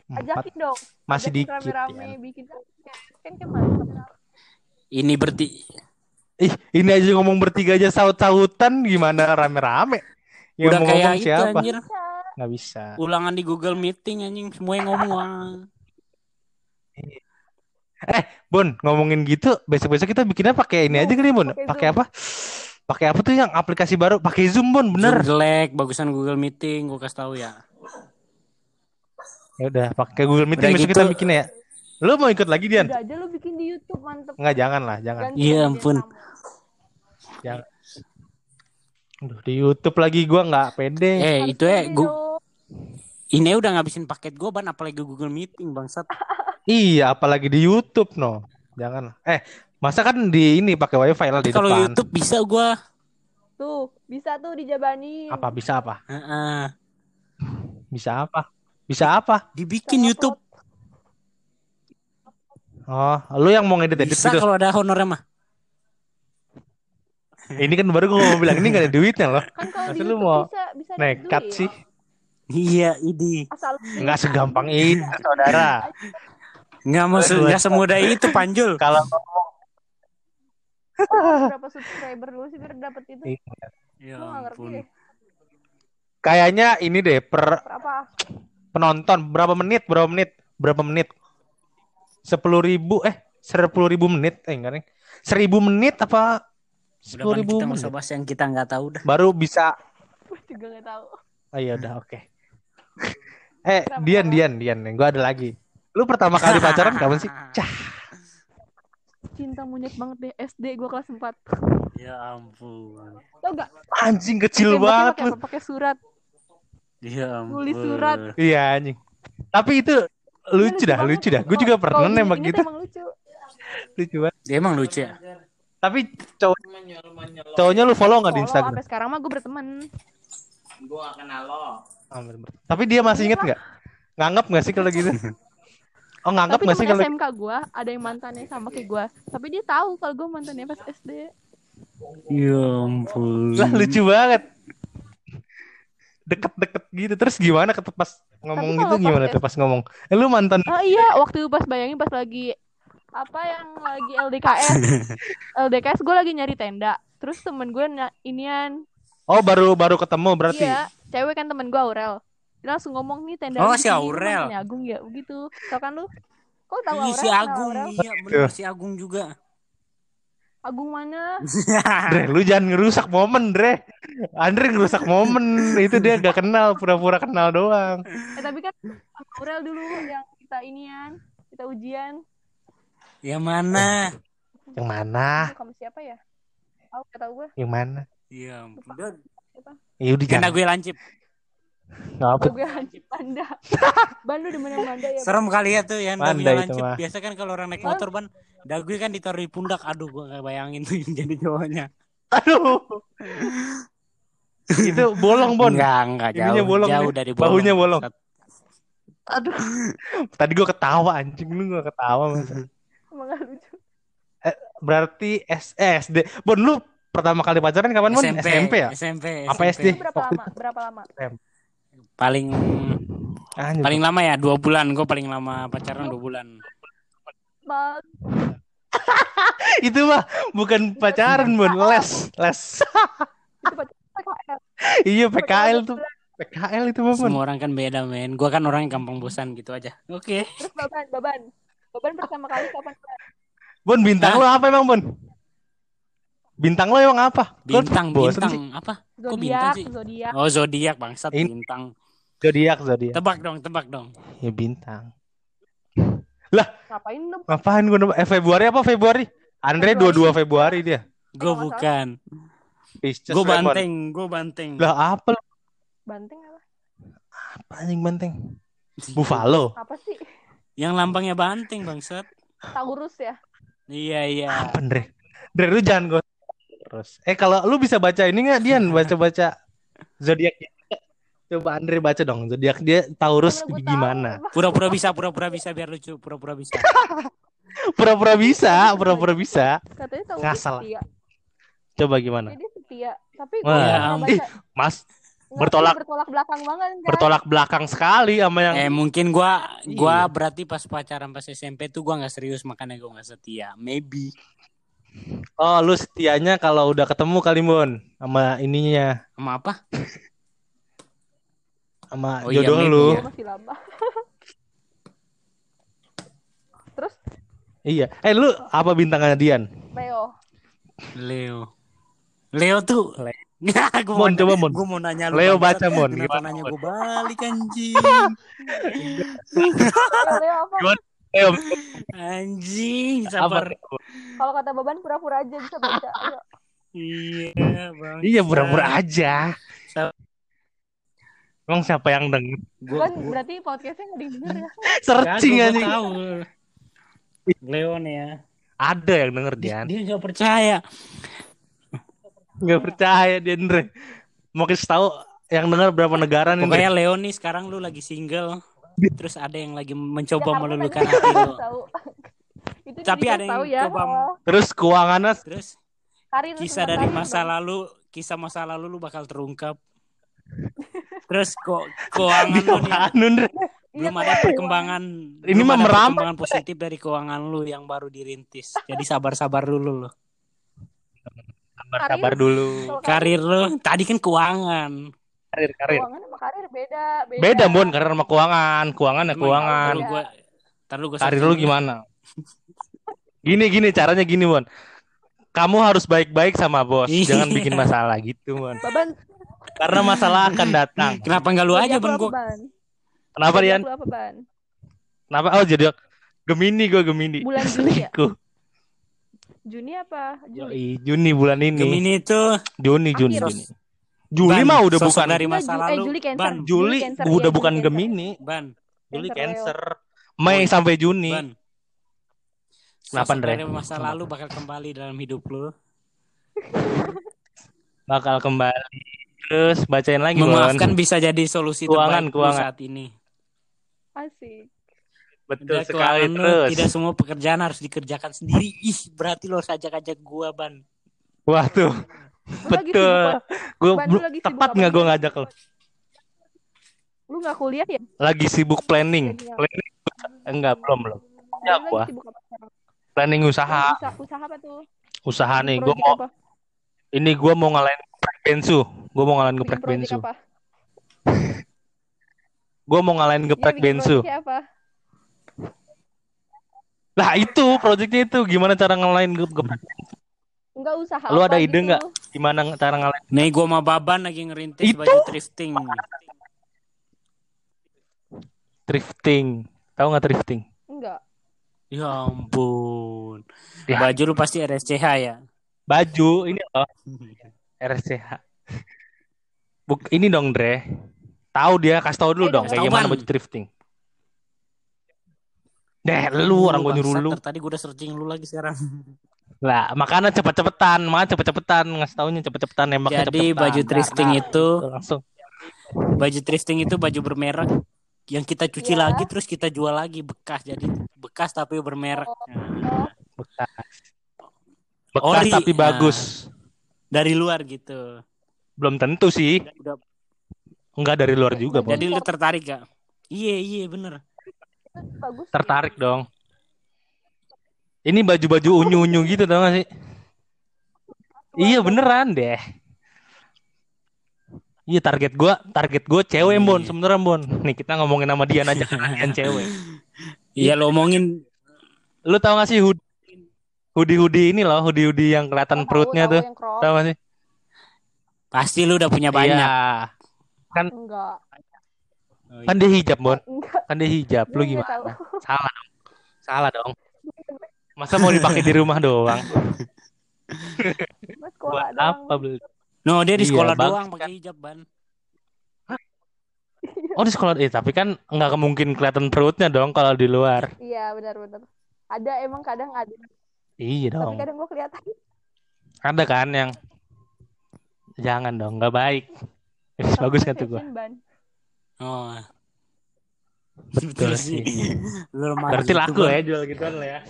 Empat. ajakin dong Masih Ajakin dikit. rame-rame ya. bikin podcast. kan ke mana Ini berarti Ih, ini aja ngomong bertiga aja saut-sautan gimana rame-rame. Yang udah mau kayak ngomong itu siapa? anjir. Nggak bisa. Ulangan di Google Meeting anjing semua yang ngomong. Bon, ngomongin gitu, besok-besok kita bikinnya pakai ini aja kali, Bon. pakai apa? Pakai apa tuh yang aplikasi baru? Pakai Zoom, Bon, bener. Zoom jelek, bagusan Google Meeting, gue kasih tahu ya. Ya udah, pakai Google Meeting Udah besok gitu. kita bikinnya ya. Lu mau ikut lagi, Dian? udah aja lu bikin di YouTube mantep Enggak, jangan lah, jangan. Iya, ampun. Jangan. Aduh, di YouTube lagi gua nggak pede. Eh, Harus itu ya, pede gu- dong. ini udah ngabisin paket gue ban apalagi Google Meeting bangsat. Iya, apalagi di YouTube, no. Jangan. lah. Eh, masa kan di ini pakai WiFi lah di Kalau depan. YouTube bisa gue. tuh bisa tuh dijabanin Apa bisa apa? Heeh. Bisa apa? Bisa apa? Dibikin Sama YouTube. Oh, lu yang mau ngedit edit Bisa gitu. kalau ada honornya mah. Ini kan baru gua mau bilang ini gak ada duitnya loh. kan kalau di lu mau bisa bisa Nekat sih. Iya, ini. asal Nggak segampang itu, saudara. Nggak mau se- nggak semudah itu Panjul. Kalau berapa subscriber dulu sih biar dapet itu Ya nggak ngerti deh kayaknya ini deh per berapa penonton berapa menit, berapa menit, berapa menit? Sepuluh ribu, eh sepuluh ribu menit, eh enggak nih, seribu menit apa sepuluh ribu kita menit? bahas yang kita nggak tahu dah. Baru bisa. gue juga nggak tahu Oh iya udah oke. Eh Dian, Dian, Dian, gue ada lagi. Lu pertama kali pacaran kapan sih? Cah, cinta monyet banget deh SD gue kelas 4 Ya ampun. tau gak anjing kecil Tembaknya banget pakai lu. apa pakai surat Ya ampun. Nulis surat. Iya anjing. Tapi itu lucu dah, lucu dah. Gue juga pernah nembak gitu. emang lucu Lucu banget. Dia emang lucu ya. Tapi cowok cowoknya lu follow nggak di Instagram? sampai sekarang mah gue berteman Gua gak kenal lo. Ah. Tapi dia masih inget nggak? Nganggap nggak sih kalau gitu? Oh nganggap nggak sih temen kalau SMK gue ada yang mantannya sama kayak gue. Tapi dia tahu kalau gue mantannya pas SD. Ya ampun. lah lucu banget. Deket-deket gitu terus gimana pas ngomong Tapi gitu gimana tuh pas ngomong? Eh, lu mantan Oh iya, waktu pas bayangin pas lagi apa yang lagi LDKS. LDKS gue lagi nyari tenda. Terus temen gue inian. Oh baru baru ketemu berarti. Iya, cewek kan temen gue Aurel. Dia langsung ngomong nih tenda Oh, si Aurel. mantannya Agung ya, begitu. Tau kan lu? Kok tahu Aurel? si Agung, Aurel? iya bener si Agung juga. Agung mana? Dre, lu jangan ngerusak momen, Dre. Andre ngerusak momen. Itu dia gak kenal, pura-pura kenal doang. Eh tapi kan sama Aurel dulu yang kita inian, kita ujian. Yang mana? Yang mana? Sama siapa ya? Oh, gak tau gue. Yang mana? Iya. Udah, Ya udah jangan. gue lancip. Nggak apa. gue hancur panda. Ban lu yang panda ya? Serem kali ya tuh yang dagunya itu lancip. mah. Biasa kan kalau orang naik motor ban, dagu kan ditaruh di pundak. Aduh, gua gak bayangin tuh yang jadi cowoknya. Aduh. itu bolong, Bon. Enggak, enggak Ininya jauh. bolong jauh nih. dari bolong. Bahunya bolong. Aduh. Tadi gua ketawa anjing lu gua ketawa masa. Emang gak lucu. Berarti S eh, SD. Bon, lu pertama kali pacaran kapan, Bon? SMP, SMP ya? SMP, Apa SMP. SD? Itu berapa lama? Berapa lama? Paling Anjing. paling lama ya dua bulan. Gue paling lama pacaran dua bulan. Bang, itu mah bukan pacaran, Bon. Les, les. itu pacar PKL. iya, PKL tuh. PKL itu mah, Bon. Semua orang kan beda men. Gue kan orang yang gampang bosan gitu aja. Oke. Terus Baban, Baban. Baban pertama kali kapan? Bon, bintang Hah? lo apa emang, Bon? Bintang lo emang apa? Bintang, bintang sih? apa? Kok bintang Zodiak, sih? zodiak. Oh zodiak bangsat bintang. Zodiak, zodiak. Tebak dong, tebak dong. Ya bintang. Ngapain lu? Ngapain gue nembak? Eh Februari apa Februari? Andre Februari. 22 Februari dia. Gue bukan. Pisces Gue banteng, gue banteng. Lah apa lu? Banteng apa? Apa anjing banteng? Buffalo. Apa sih? Yang lambangnya banteng bangsat. Taurus ya? Iya iya. Apa Andre? Andre lu jangan gue terus. Eh kalau lu bisa baca ini nggak Dian baca-baca zodiak Coba Andre baca dong zodiak dia Taurus gua gimana? Pura-pura bisa, pura-pura bisa biar lucu. Pura-pura bisa. Pura-pura bisa, pura-pura bisa. Katanya Taurus Ngasal. setia. Coba gimana? Jadi setia. Tapi gue nggak pernah Ih, baca. Mas bertolak- bertolak belakang banget kan? bertolak belakang sekali sama yang Eh mungkin gua gua Iya. berarti pas pacaran pas SMP tuh gua nggak serius makanya gua nggak setia. Maybe. Oh, lu setianya kalau udah ketemu kali Mon sama ininya, Sama apa? sama Oh iya, jodoh maybe lu. ya. Gue masih lama. Terus Iya. Eh lu apa bintangnya Dian? Leo. Leo. Leo tuh. gua Mon, coba, Mon. Gua mau nanya lu. Leo baca Mon. Kenapa Gimana, nanya gua balik anjing? Leo, Leo apa? Leo anjing, sabar. Kalau kata Baban pura-pura aja bisa baca. Iya, Bang. Iya pura-pura aja. Sa- Emang siapa yang denger? Gua, Kan berarti podcastnya nggak didengar ya? Searching aja. gua tahu. Leo nih ya. Ada yang denger Dian. Dia nggak percaya. Gak percaya dia Andre. Mau kasih tahu yang denger berapa negara nih? Pokoknya Andre? Leo nih sekarang lu lagi single. Terus ada yang lagi mencoba meluluhkan tadi hati lu. tahu. Itu Tapi ada yang tahu ya. coba- Terus keuangannya Terus Karir kisah dari masa dong. lalu, kisah masa lalu lu bakal terungkap. Terus kok keuangan lu nih belum ada keuangan. perkembangan Ini mah merambat, perkembangan positif dari keuangan lu yang baru dirintis. Jadi sabar-sabar dulu lu. Sabar-sabar dulu. Karir lu tadi kan keuangan. Karir, karir. Keuangan sama karir beda. Beda, Beda, Bon, karir sama keuangan. Keuangan ya keuangan. Taruh gua, taruh gua Karir lu gimana? Gini gini caranya gini, Bon. Kamu harus baik-baik sama bos, Iya. jangan bikin masalah gitu, Bon. Baban. Karena masalah akan datang. Kenapa nggak lu aja bang? Kenapa, apa, Ban? Kenapa? Oh, jadi Gemini gue Gemini. Bulan Juni ya? Juni apa? Juli. Juni bulan ini. Gemini itu Juni, Juni, Akhir. Juni. Juli Ban, mah udah sosok bukan. dari masa Ju- eh, lalu. Juli Cancer. Ban, Juli Cancer, udah iya, bukan Juli Cancer. Gemini. ban, Juli Cancer, Cancer. Mei sampai Juni. ban. Kenapa, Andre? dari masa lalu bakal kembali dalam hidup lu. Bakal kembali. Terus bacain lagi, Bon. Memaafkan bisa jadi solusi Keuangan, keuangan. saat ini. Asik. Betul Udah sekali terus. Tidak semua pekerjaan harus dikerjakan sendiri. Ih, berarti lo harus ajak-ajak gua, Ban. Wah tuh, betul. Gue tepat nggak gue ngajak lo? Lu nggak kuliah ya? Lagi sibuk planning. Planning. Enggak belum belum. Ya gua planning usaha. usaha, usaha apa tuh? Usaha nih, gue mau apa? ini gue mau ngalahin geprek bensu. Gue mau ngalahin geprek bensu. apa? Gue mau ngalahin geprek bensu. apa? Lah itu projectnya itu gimana cara ngalahin ge- geprek? Enggak usaha Lu apa ada ide gitu. nggak? Gimana cara ngalahin? Nih gua sama Baban lagi ngerintis Itu? baju thrifting. Thrifting. Tahu nggak thrifting? Enggak. Ya ampun. Ya. Baju lu pasti RSCH ya. Baju ini loh RSCH. Buk ini dong Dre. Tahu dia kasih tahu dulu Ayo dong kayak gimana baju thrifting. Deh, lu orang gue nyuruh lu. Tadi gua udah searching lu lagi sekarang. Lah, makanya cepet-cepetan, makanya cepet-cepetan ngasih taunya cepet-cepetan nembaknya Jadi cepet-cepetan. baju Dar, thrifting dar. itu langsung. baju thrifting itu baju bermerek yang kita cuci Ya. lagi terus kita jual lagi bekas jadi bekas tapi bermerek Oh. Nah, bekas. Bekas Ori. tapi Nah. Dari luar gitu Belum tentu sih. udah Enggak dari luar juga, Bon. jadi lu tertarik gak iya iya bener Bagus. Tertarik dong. Ini baju-baju unyu-unyu gitu tau gak sih? Iya beneran deh. Iya target gua, target gua cewek Bon, Iya. sebenernya Bon. Nih kita ngomongin sama Dian aja Dian cewek. iya lo omongin Lu tau gak sih hoodie hoodie-hoodie ini loh, hoodie-hoodie yang kelihatan Oh, tahu, perutnya tahu tuh. gak sih? pasti lu udah punya banyak Iya. Enggak. Oh, Kan dia hijab, Bon. Enggak. Kan dia hijab. Lu gimana? tahu. Salah dong. Salah dong. Masa mau dipakai di rumah doang? Buat doang. apa beli? no dia di Iya, sekolah bagus doang kan. pakai hijab ban Oh di sekolah eh tapi kan nggak kemungkin kelihatan perutnya dong kalau di luar. Iya benar-benar. Ada emang kadang ada. Iya Tapi dong. kadang gue kelihatan. Ada kan yang jangan dong, nggak baik. Eh, bagus Tapi gua. fashion ban. oh Betul sih. Berarti gitu, laku Ban. ya jual gituan lah ya.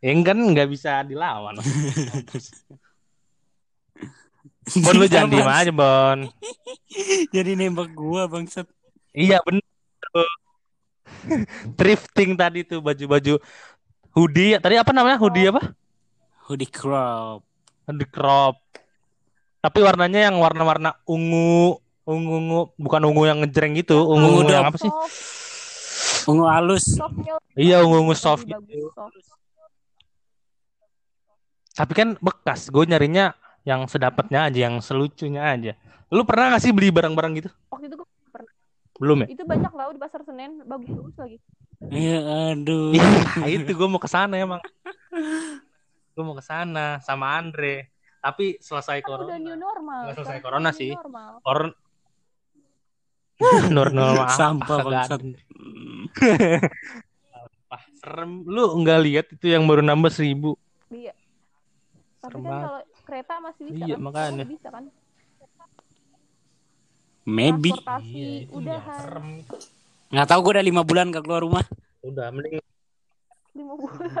Yang kan nggak bisa dilawan. Bon lu jangan diem aja Bon. jadi nembak gua bangsat Iya bener. Thrifting tadi tuh baju-baju hoodie. Tadi apa namanya hoodie apa? hoodie crop Hoodie crop. Tapi warnanya yang warna-warna ungu, ungu, ungu, bukan ungu yang ngejreng gitu, ungu, Ungu yang apa sih? Ungu halus softnya Iya ungu ungu lebih soft gitu. soft. Tapi kan bekas. Gue nyarinya yang sedapatnya aja, yang selucunya aja. Lu pernah gak sih beli barang-barang gitu? Waktu itu gue pernah. Belum ya? Itu banyak lah di pasar Senen, bagus-bagus lagi. Iya aduh Iya, itu gue mau ke sana emang. Gue mau ke sana sama Andre. Tapi selesai Kan udah corona. new normal. Nggak selesai corona udah new sih. Normal. Koron Nur normal sampah bangsat Wah, serem. Lu nggak lihat itu yang baru nambah seribu? Iya. Tapi Serem kan banget. kalau kereta masih bisa Iya, kan? makanya. Masih bisa kan? maybe Transportasi Iya, udahan. serem. Nggak tahu gua udah lima bulan gak keluar rumah Udah, mending Lima bulan.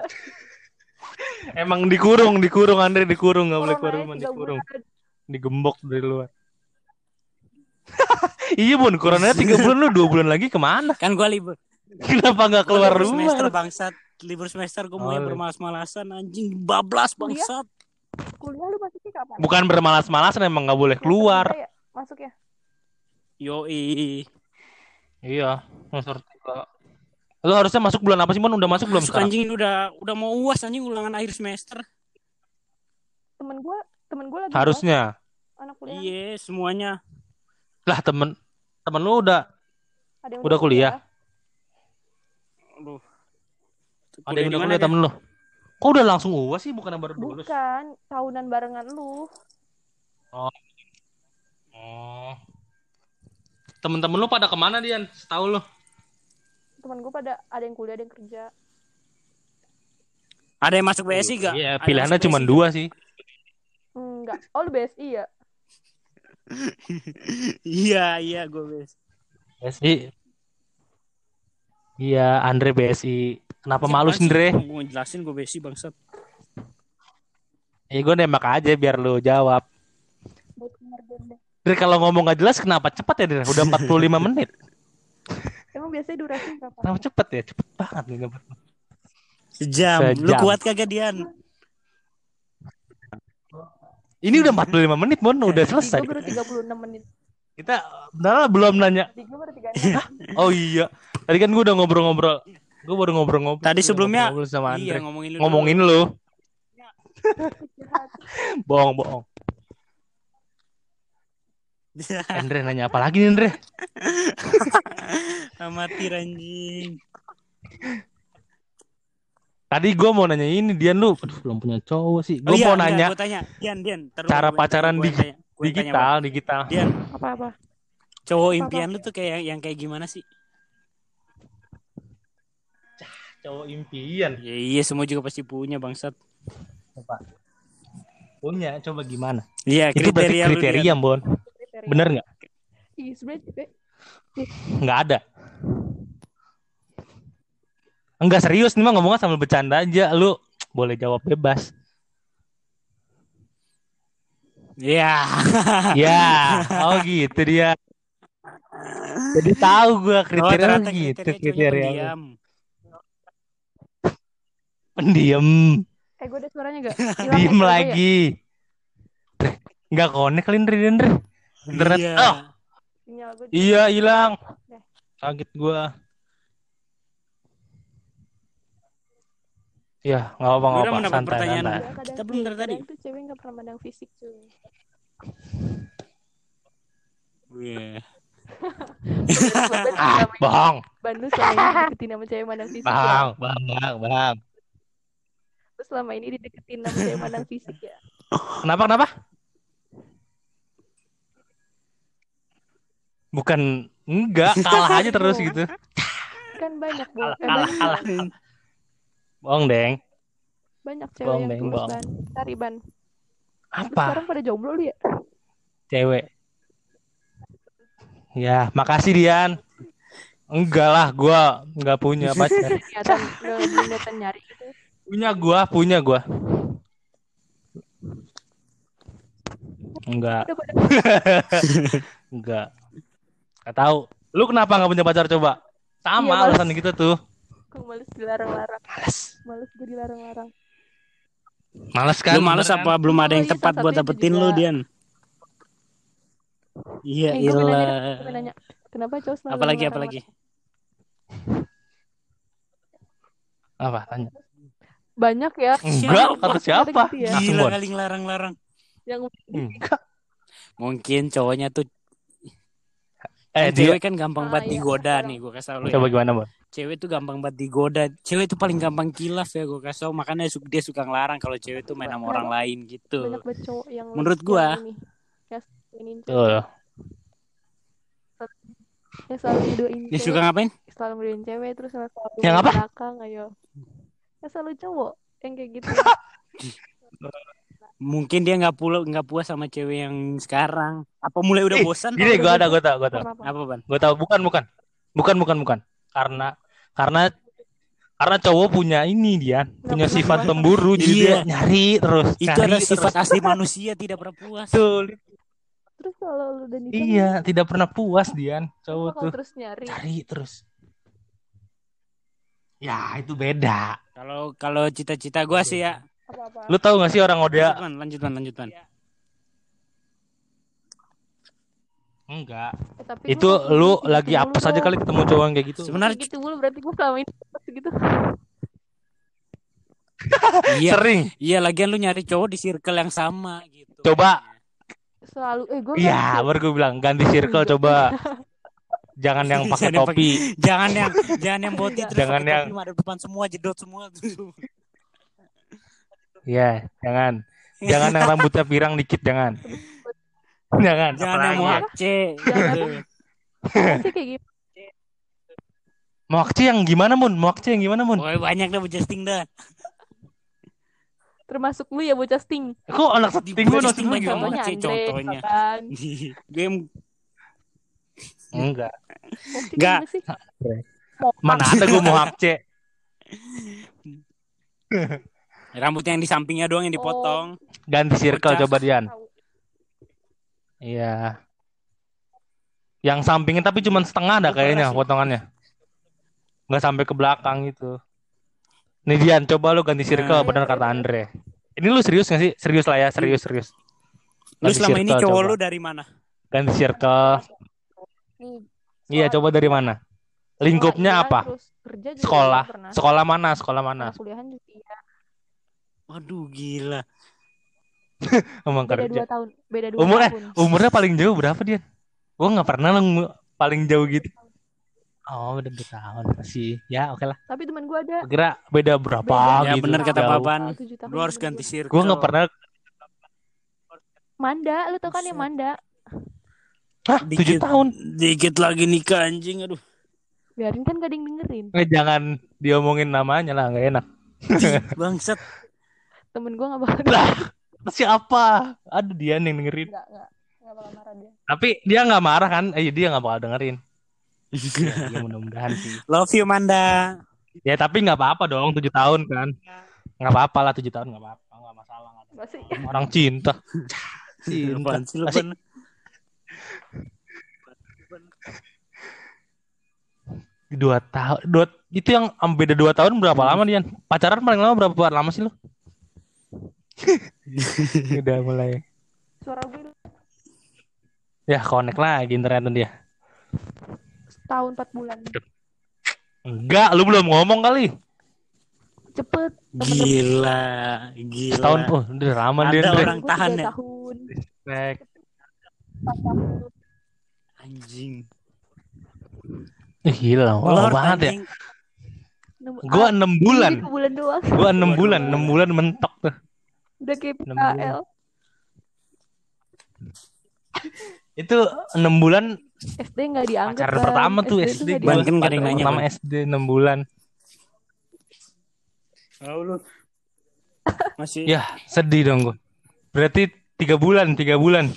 emang dikurung, dikurung Andre dikurung nggak boleh keluar rumah, dikurung, bulan. digembok dari luar. iya bun, coronanya tiga bulan lu dua bulan lagi ke mana? kan gua libur Kenapa nggak keluar libur rumah? semester bangsat libur semester gua mulai Oh, iya. bermalas-malasan anjing bablas Kuliah? bangsat Kuliah lu masuknya kapan? Bukan bermalas-malasan emang nggak boleh keluar. tiga ya? Yoi Iya, semester tiga. Lu harusnya masuk bulan apa sih, Mon? Udah masuk belum Masuk, sekarang? anjing ini udah udah mau uas anjing ulangan akhir semester Temen gue, temen gue lagi Harusnya. bahas anak kuliah. iya semuanya Lah temen temen lu udah Ada yang udah kuliah? aduh ada yang udah kuliah dia? temen lu. Kok udah langsung uas sih bukan yang baru lulus? Bukan, tahunan barengan lu. Oh. Temen-temen lu pada ke mana Dian? Setahu lu? Temen gue pada ada yang kuliah, ada yang kerja. ada yang masuk BSI gak Iya, pilihannya cuma dua sih. Enggak. Oh, lu BSI ya? Iya, iya gue BSI. BSI. Iya, Andre BSI. Kenapa malu sih, Andre? Gue jelasin gue BSI bangsat. Ya gue nembak aja biar lu jawab. Buat Dre kalau ngomong gak jelas kenapa cepet ya Dre? Udah 45 menit. Emang biasanya durasi berapa? Kenapa cepet ya? Cepet banget nih. Sejam. Lu Sejam. kuat kagak Dian? Ini udah 45 menit, Bon. Udah selesai. Gue baru 36 menit. Kita benar belum nanya. Di gue baru 36 Oh iya. Tadi kan gue udah ngobrol-ngobrol. Gue baru ngobrol-ngobrol. Tadi sebelumnya ngobrol sama Andre. Iya, ngomongin lu. dulu. ngomongin lu. Bohong, bohong. Andre nanya apa lagi nih, Andre? Amatir anjing. Tadi gue mau nanya ini, Dian lu. Aduh, belum punya cowok sih. Oh Gue iya, mau nanya Gue tanya, Dian, Dian. cara gua pacaran gua di- tanya, gua tanya, digital, digital. Dian, Apa-apa? cowok impian lu tuh kayak yang kayak gimana sih? Cowok impian. Ya, iya, semua juga pasti punya bangsat. Coba. Punya, coba gimana? Iya, Itu berarti kriteria lu, Dian. kriteria, Bon. Bener nggak? Iya, sebenarnya juga. Nggak ada. Enggak serius nih mah ngomongnya sambil bercanda aja. Lu boleh jawab bebas. Iya. ya, oh gitu dia. Jadi tahu gua Oh, kriteria ternyata gitu kriteria pendiam. Pendiam, Eh, gue ada suaranya gak? diem lagi. Nggak konek kali Indri Indri. Internet. Iya. Oh, iya hilang. Kaget gua. Ya, nggak apa-apa, Gua nggak apa-apa. mendapat Santai, pertanyaan. santai. Kadang Kita belum dari tadi. tuh cewek gak pernah mandang fisik cuy. Iya. Ah, bohong, Ban lu selama ini dideketin sama cewek mandang fisik ya. bang, bang, bang, bang. Lu selama ini dideketin sama cewek mandang fisik ya. Kenapa, kenapa? Bukan, enggak, kalah aja terus gitu. Kan banyak. Kalah, kalah, banyak, kalah. Bohong, Deng. banyak cewek Bohong, yang tulus bohong. ban. Cari ban. Apa? sekarang pada jomblo lu ya? Cewek. Ya, makasih Dian. Enggak lah, gua enggak punya pacar. Nyari gitu. punya gua, punya gua. Enggak, enggak. Enggak tahu. Lu kenapa enggak punya pacar coba? Sama Iya, alasan kita tuh. gue males dilarang-larang. Males. Males gue dilarang-larang. Males kan? Lu males kan? apa belum ada yang Oh, iya, tepat buat dapetin lu. Dian? Iya, Eh, ilah. Kenapa cowok selalu Apalagi apalagi? Apa? Tanya. Banyak ya Enggak, Siapa? kata siapa? Gitu ya. Langsung, Gila Bon. kali ngelarang-larang. yang Enggak. Mungkin cowoknya tuh Eh, dia cewek kan gampang Ah, banget iya. digoda nih, gue kasih tau lu. coba Ya. gimana, Bon? Cewek tuh gampang banget digoda. Cewek tuh paling gampang kilaf ya, gue kasih tau. Makanya dia suka ngelarang kalau cewek tuh main sama orang lain gitu. banyak banget cowok yang Menurut yang ini Tuh. yang selalu ngedoain Dia cewek, suka ngapain? selalu ngedoain cewek terus selalu Yang apa? belakang ayo yang selalu cowok yang kayak gitu Mungkin dia nggak pulau nggak puas sama cewek yang sekarang. Apa mulai udah Ih, bosan? Gini, gua ada, gua tahu, gua tahu. Kenapa? Apa ban? Gue tahu bukan bukan bukan bukan bukan karena karena karena cowok punya ini dia punya pernah sifat pemburu jadi Iya. dia nyari terus Itu nyari adalah sifat terus. asli manusia tidak pernah puas. Betul. terus kalau lu udah nikah iya tidak pernah puas Dian cowok tuh terus nyari cari terus ya itu beda Kalau kalau cita-cita gua sih ya. Apa-apa. Lu tahu gak sih orang Oda Ban, lanjut ban, lanjut ban. enggak. Eh, tapi itu lu gitu lagi mulu apes aja dong. kali ketemu cowok yang kayak gitu. Sebenarnya gitu mulu berarti gua selama ini gitu. Iya, sering. Iya lagian lu nyari cowok di circle yang sama gitu. Coba. selalu eh gua iya baru gue bilang ganti circle coba. Jangan yang pakai topi. Jangan yang jangan yang boti terus Jangan yang- depan semua jedot semua. Iya, jangan. Jangan yang rambutnya pirang dikit, jangan. Jangan. jangan yang ya? Jangan. Pasti kayak gitu Moakci yang gimana, Mun? Moakci yang gimana, Mun? Banyak dah bujasting dah. Termasuk lu ya bocah sting. Kok anak seting gue Bocah anak Sting banyak banget sih contohnya. Game Enggak. Foxy Nggak. gimana sih? Andre. Mau Mana ada gue mau hak C. rambut yang di sampingnya doang yang dipotong. Ganti circle Bocah. coba Dian. Iya. Yang sampingnya tapi cuma setengah ada Oh, kayaknya potongannya. Nggak sampai ke belakang gitu. Nih Dian, coba lu ganti circle Nah. bener kata Andre. Ini lu serius gak sih? Serius lah ya, serius serius. Lu Ganti selama ini circle cowok coba. lu dari mana? Ganti circle. Iya, coba dari mana? Lingkupnya apa? Sekolah. Sekolah mana? Sekolah mana? Kuliahan juga iya. Waduh gila. Emang Beda kerja. dua tahun. Beda dua Umur eh, tahun. umurnya paling jauh berapa dia? Gua nggak pernah ngu- paling jauh gitu. Oh, beda dua tahun masih. Ya, oke lah. Tapi teman gue ada Gua Kira beda berapa Beda. Ya gitu. bener kata. Papan. Lu harus ganti gua. circle. Gua nggak pernah. Manda, lu tau kan yang Buset. Manda? Hah, Dikit. tujuh tahun? Dikit lagi nikah anjing aduh. Biarin kan gak ada yang dengerin. Eh, jangan diomongin namanya lah, nggak enak. Bangsat. Temen gue gak bakal Lah, siapa? Aduh, dia yang dengerin. Enggak, enggak. Enggak bakal marah dia. Tapi dia nggak marah kan? Eh, dia nggak bakal dengerin. Ya, ya mudah-mudahan sih. Love you Manda. Ya tapi nggak apa-apa dong, tujuh tahun kan? Nggak apa-apa lah tujuh tahun nggak apa-apa, nggak masalah. ada. Enggak sih. Orang cinta. Cinta. Dua tahun, dua itu yang beda dua tahun berapa lama Dian? Pacaran paling lama berapa lama sih lu? Udah mulai. Suara gue Ya connect lagi internet dia. setahun empat bulan. Enggak, lu belum ngomong kali. Cepet. Gila, gila. Setahun, oh, udah lama Ada dia. Andre. orang- Gue tahan ya? tahun. Respect. tahun. Anjing. Ih, gila, Lord, banget ya. anjing. Enam- Gua ah, enam bulan, tiga bulan doang. gua enam bulan, enam bulan mentok tuh. Udah kayak. PKL. Itu enam bulan SD gak dianggap pacaran kan. pertama tuh SD. nggak gua. Nggak ada yang Pacaran nanya, pertama. SD enam bulan. Oh, lu. Masih Ya sedih dong gua. Berarti tiga bulan, tiga bulan,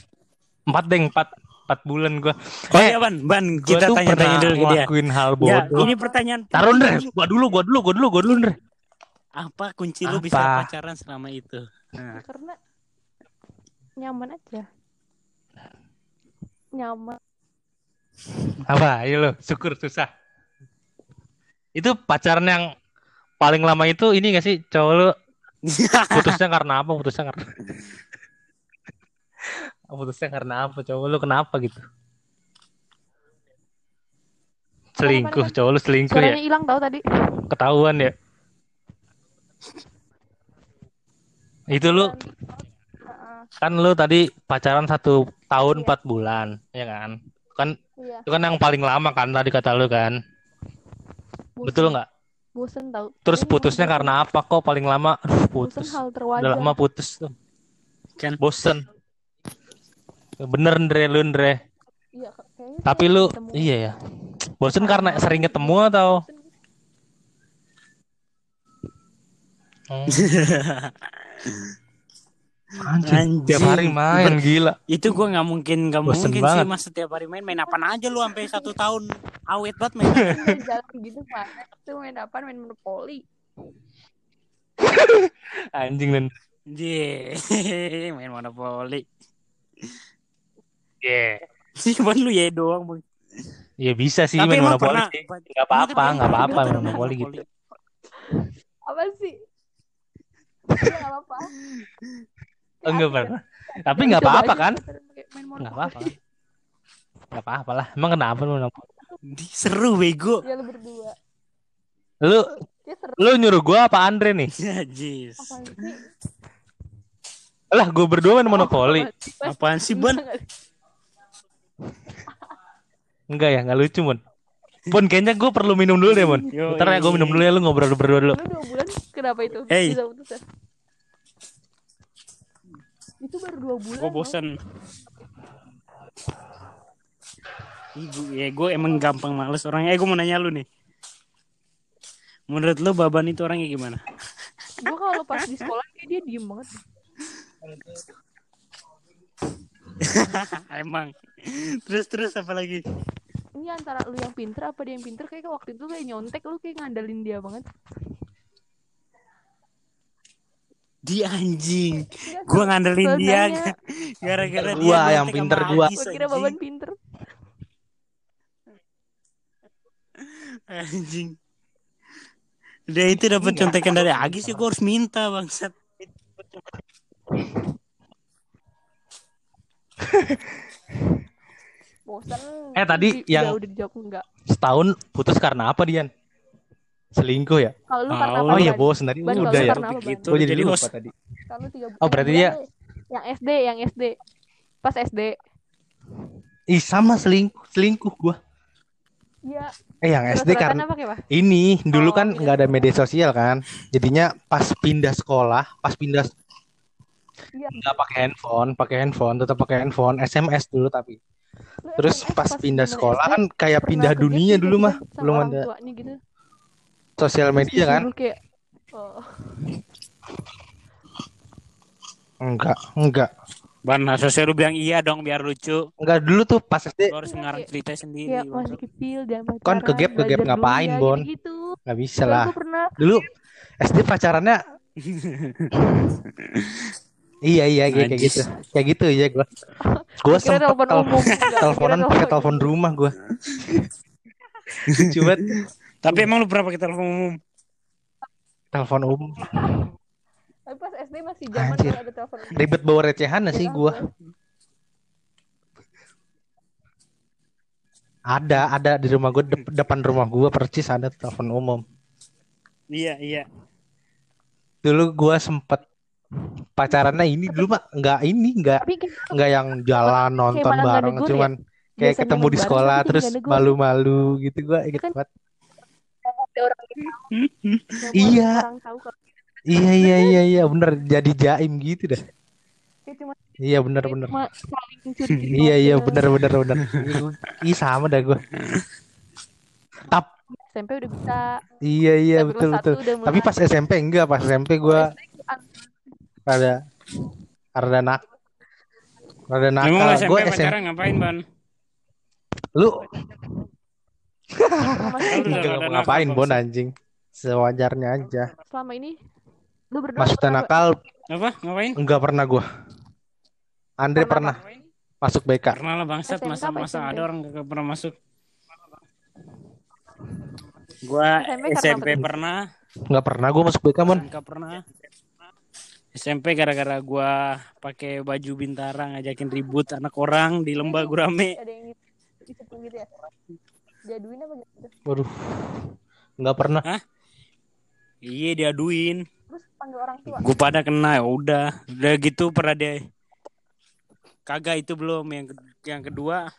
empat deng, empat, empat bulan gua. Oh Eh, iya Ban, Ban, gua kita tuh tanya-tanya pernah dulu ke dia. ngelakuin hal Ya, bodoh. ini pertanyaan. Taruh Ndre, gua dulu, gua dulu, gua dulu, gua dulu Ndre. Apa kunci lu Apa? bisa pacaran selama itu? Nah, Karena nyaman aja. Nyaman. Apa? Ayo lo, syukur susah. Itu pacaran yang paling lama itu ini gak sih cowok lu putusnya karena apa? Putusnya karena putusnya karena apa? Cowok lu kenapa gitu? Selingkuh, cowok lu selingkuh ya? Hilang tau tadi. Ketahuan ya? Itu lu Heeh, kan lu tadi pacaran satu tahun empat bulan, ya kan? Kan Iya. itu kan yang paling lama kan tadi kata lu kan? bosen. Betul nggak? Bosen tau. Terus Ini putusnya bosen. karena apa kok paling lama? Aduh, Bosen putus. Udah lama putus tuh. kan Bosen. Bener Ndre lu Ndre. Iya, Tapi lu ketemu. iya ya. Bosen karena sering ketemu atau? Bosen. Hmm. Anjing, Anjing. tiap hari main gila. itu gua nggak mungkin nggak Bosen mungkin banget. sih mas setiap hari main main apa aja lu sampai satu tahun awet banget main Main jalan gitu mana? Itu main apa? Main monopoli. Anjing dan Jee, main monopoli yeah. sih cuman lu ya doang Bang. Ya bisa sih tapi main monopoli pernah. Gak apa-apa, gak apa-apa main monopoli gitu. Apa sih? Iya, nggak apa-apa. Enggak pernah. Tapi nggak coba apa-apa kan? pacaran pakai main Nggak monopoli. apa-apa. Nggak apa-apa lah. Emang kenapa lu? Di- seru bego Ya lu berdua. Lu Ya lu nyuruh gua apa Andre nih? ya jis? Lah gua berdua main monopoli. Apaan sih ban Enggak, Enggak ya, nggak lucu, Mon. Pun kayaknya gue perlu minum dulu deh. Yo, Bentar ya, gue minum dulu ya, lu ngobrol berdua dulu. Lu dua bulan kenapa itu? Hey. Bisa putus ya? Itu baru dua bulan. gue loh. bosan Ibu, ya gue emang gampang males orangnya. Eh gue mau nanya lu nih. Menurut lu Baban itu orangnya gimana? Gue kalau pas di sekolah kayak dia diem banget. Emang. Terus terus apa lagi? Ini antara lu yang pinter apa dia yang pinter kayak waktu itu kayak nyontek lu kayak ngandalin dia banget. Dia anjing. Gua ngandelin dia gara-gara dia Gua yang pinter, gua. Gue kira anjing. Baban pinter. Anjing. Dia itu dapat contekan dari Agis ya gue harus minta bangsat. Bosan. Eh, tadi Di- yang- udah, udah dijawab enggak. Setahun putus karena apa Dian? Selingkuh ya? Kalau lu Oh, karena apa? Oh iya Ban? bosen tadi Ban, udah ya. apa? Gitu. Gue jadi Jadi lupa tadi. Kalau tiga Oh, berarti dia- yang SD, yang SD. Pas SD. Ih sama selingkuh selingkuh gua. Iya. Eh yang SD karena apa apa? ini dulu Oh, kan pindah nggak ada media sosial kan. Jadinya pas pindah sekolah, pas pindah Iya. nggak pakai handphone, pakai handphone, tetap pakai handphone, SMS dulu tapi. Lu Terus SMS pas pindah sekolah SD kan kayak pindah dunia dulu gitu mah, kan, sama belum ada tuanya gitu. Sosial media kan? kayak oh, Enggak, enggak. Ban harusnya lu bilang iya dong biar lucu. Enggak dulu tuh pas SD Lu harus Enggak, ngarang kayak- cerita sendiri. kayak masih kecil jangan pacaran. Kan ke gap, ke gap belajar dulu ngapain, ya, Bon? Gitu. nggak bisa lah. Gue pernah Dulu SD pacarannya Iya iya kayak kayak gitu. Kayak gitu ya gua. Gua sempet telepon tel- umum. Teleponan pakai telepon rumah gua. Banget. Tapi emang lu pernah pakai telepon umum? Telepon umum. Tapi pas SD masih zaman Anjir. ada telepon umum. Ribet bawa recehan sih Iya, gua. Ada, ada di rumah gua dep- depan rumah gua percis ada telepon umum. Iya iya. Dulu gua sempet pacarannya ini dulu mah nggak ini nggak nggak yang jalan nonton bareng ya? cuman kayak biasanya ketemu di sekolah terus malu-malu gitu gua inget kan banget. Ada orang yang mau Iya. orang tahu kalau Iya iya iya iya bener jadi jaim gitu dah. cuma Iya saling curi Iya iya bener bener bener. Ih sama dah gua. Tap SMP udah bisa iya iya betul betul. Tapi pas SMP enggak pas SMP gua rada rada nak Emang nakal. lu SMP Gua SMP pacaran ngapain ban? lu enggak ngapain bon anjing. Sewajarnya aja. selama ini lu berdua Maksudnya pernah nakal Apa? Ngapain? enggak pernah gua. Andre Pernah, pernah masuk BK. Pernah lah bangsat masa-masa ada orang gak pernah masuk. Gua SMP SMP pernah, Enggak pernah gua masuk BK mon. SMK pernah. SMP gara-gara gua pakai baju bintara ngajakin ribut anak orang di lembah gurame. ada yang gitu ya diaduin apa gitu Waduh. Enggak pernah. Iya diaduin. terus panggil orang tua Gue pada kena ya udah. Udah gitu pernah deh. Kagak itu belum yang ke- yang kedua.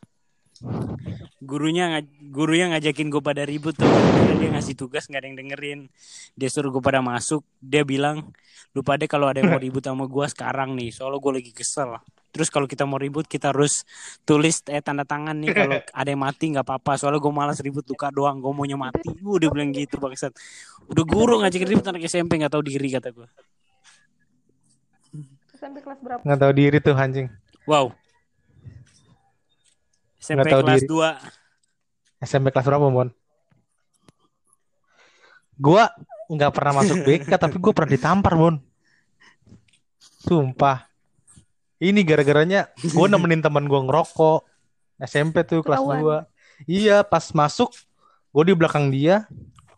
Gurunya ngaj- gurunya ngajakin gue pada ribut tuh. Dia ngasih tugas nggak ada yang dengerin. Dia suruh gue pada masuk. Dia bilang, lu pada kalau ada yang mau ribut sama gue sekarang nih. Soalnya gue lagi kesel. Terus kalau kita mau ribut kita harus tulis eh tanda tangan nih kalau ada yang mati nggak apa-apa. Soalnya gue malas ribut luka doang. Gue maunya mati. Gue udah bilang gitu bangsat. Udah guru ngajakin ribut anak SMP nggak tahu diri kata gue. SMP kelas berapa Enggak tahu diri tuh anjing. Wow. SMP Nggak tahu kelas diri. 2. SMP kelas berapa, Mon? Gua nggak pernah masuk BK tapi gua pernah ditampar, Mon. Sumpah. Ini gara-garanya gua nemenin teman gua ngerokok. SMP tuh kelas Ketahuan. 2. Iya, pas masuk gua di belakang dia.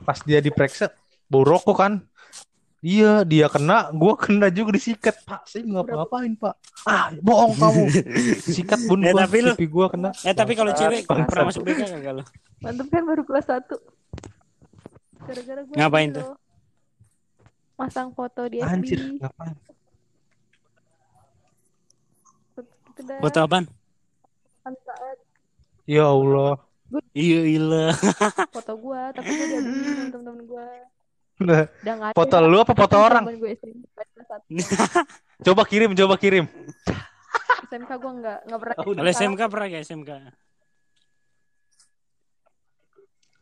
Pas dia diperiksa bau rokok kan. Iya, dia kena, gua kena juga disikat. Pak, saya nggak ngapain, Pak. Ah, bohong kamu. Sikat bun Eh, gua, tapi lu- gua kena. Eh tapi kalau cewek pernah masuk BK kagak lo? mantep kan baru kelas satu gara-gara gue Ngapain tuh? masang foto di FB Anjir, ngapain? gitu dah Foto apaan? Ya Allah. Iya iya. foto gue tapi gue sama temen-temen gue Nah, udah Foto lu apa foto orang? Coba kirim, coba kirim. SMK gue nggak nggak pernah Oh, udah. Kalau SMK pernah gak SMK?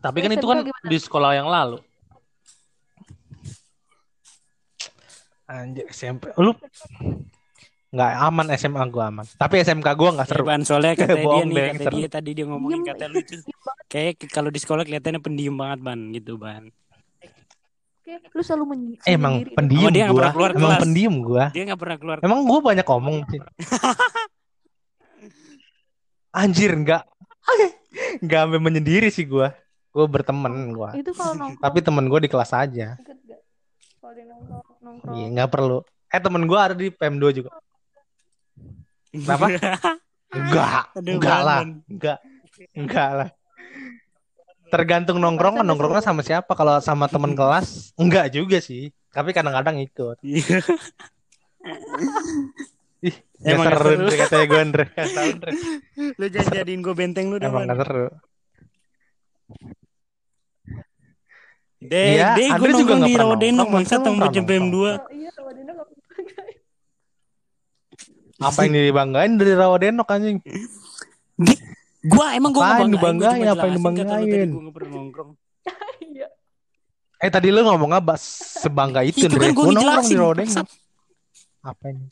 Tapi kan kan itu kan kan gimana? di sekolah yang lalu. Anjir SMP. Lu nggak aman SMA gua aman. Tapi SMK gua nggak Ya, seru. Ban, soalnya kata dia Bohong nih, kata seru. dia tadi dia ngomongin Diem, kata lu tuh kayak kalau di sekolah kelihatannya pendiam banget ban gitu ban. Oke, lu selalu men- Eh, Emang sendiri pendiam Oh, dia nggak gua. pernah keluar Emang kelas. pendiam gua. Dia nggak pernah keluar. Emang gua banyak ngomong sih. Anjir nggak. Nggak sampai menyendiri sih gua. Gua berteman gua. Itu kalau nongkrong Tapi temen gua di kelas aja. deket gak? Kalau dia nongkrong, nongkrong. Iya nggak perlu. Eh temen gua ada di PM2 juga. Kenapa? Enggak. Aduh, Enggak lah. Enggak. Enggak lah. Tergantung nongkrong kan nongkrongnya sama siapa. Kalau sama temen kelas enggak juga sih. Tapi kadang-kadang ikut. Iya. Ih, Emang gak seru seru. Andre, katanya gue Andre. Lu jangan jadiin gue benteng lu Emang gak seru. Deh, Iya, deh gue juga nongkrong nggak di nongkrong, bangsa masa pernah jam PM2. Oh, iya, Rawadina gak pernah. Apa yang dibanggain dari Rawadenok anjing? Di- Gua emang gua nggak dibanggain, banggain, apa yang dibanggain? Pernah nongkrong. Iya. Eh tadi lu ngomong apa sebangga itu, Itu kan gue Gua nongkrong ngejelasin. di bangsat. Apa ini?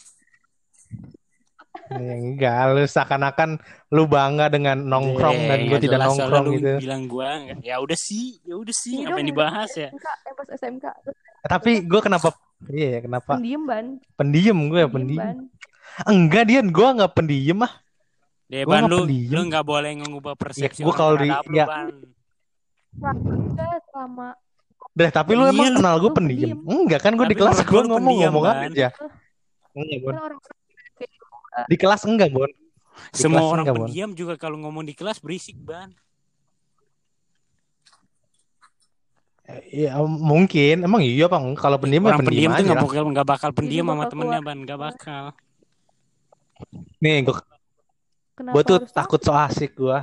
Ya, enggak, lu seakan-akan lu bangga dengan nongkrong Deh, dan gue tidak nongkrong gitu. bilang gua. Ya udah sih, ya udah sih, Iya apa yang dibahas ya? SMK, eh pas SMK. Eh, Tapi gue kenapa? Iya, ya, kenapa? Pendiam, Ban. Pendiam gue ya Pendiam. Enggak dia, gue nggak pendiam ah. Deh, Gua ban lu, pendiam. lu nggak boleh ngubah persepsi gua orang kalau di- ya. Ban. Enggak, selama Deh, tapi lu Iya, emang lu- kenal gue pendiam? Enggak kan gue di kelas gue gua lu ngomong pendiam, ngomong Ban. aja. Enggak, Bon. kan orang Di kelas enggak, Bon. Di Semua kelas orang enggak, Bon. pendiam juga kalau ngomong di kelas berisik, Ban. Eh, Iya, mungkin. Emang iya, Bang. Kalau pendiam ya orang pendiam pendiam tuh aja. nggak bakal nggak bakal pendiam sama bakal temennya. Ban. Nggak bakal. Nih, gue kenapa gue tuh takut so asik gue.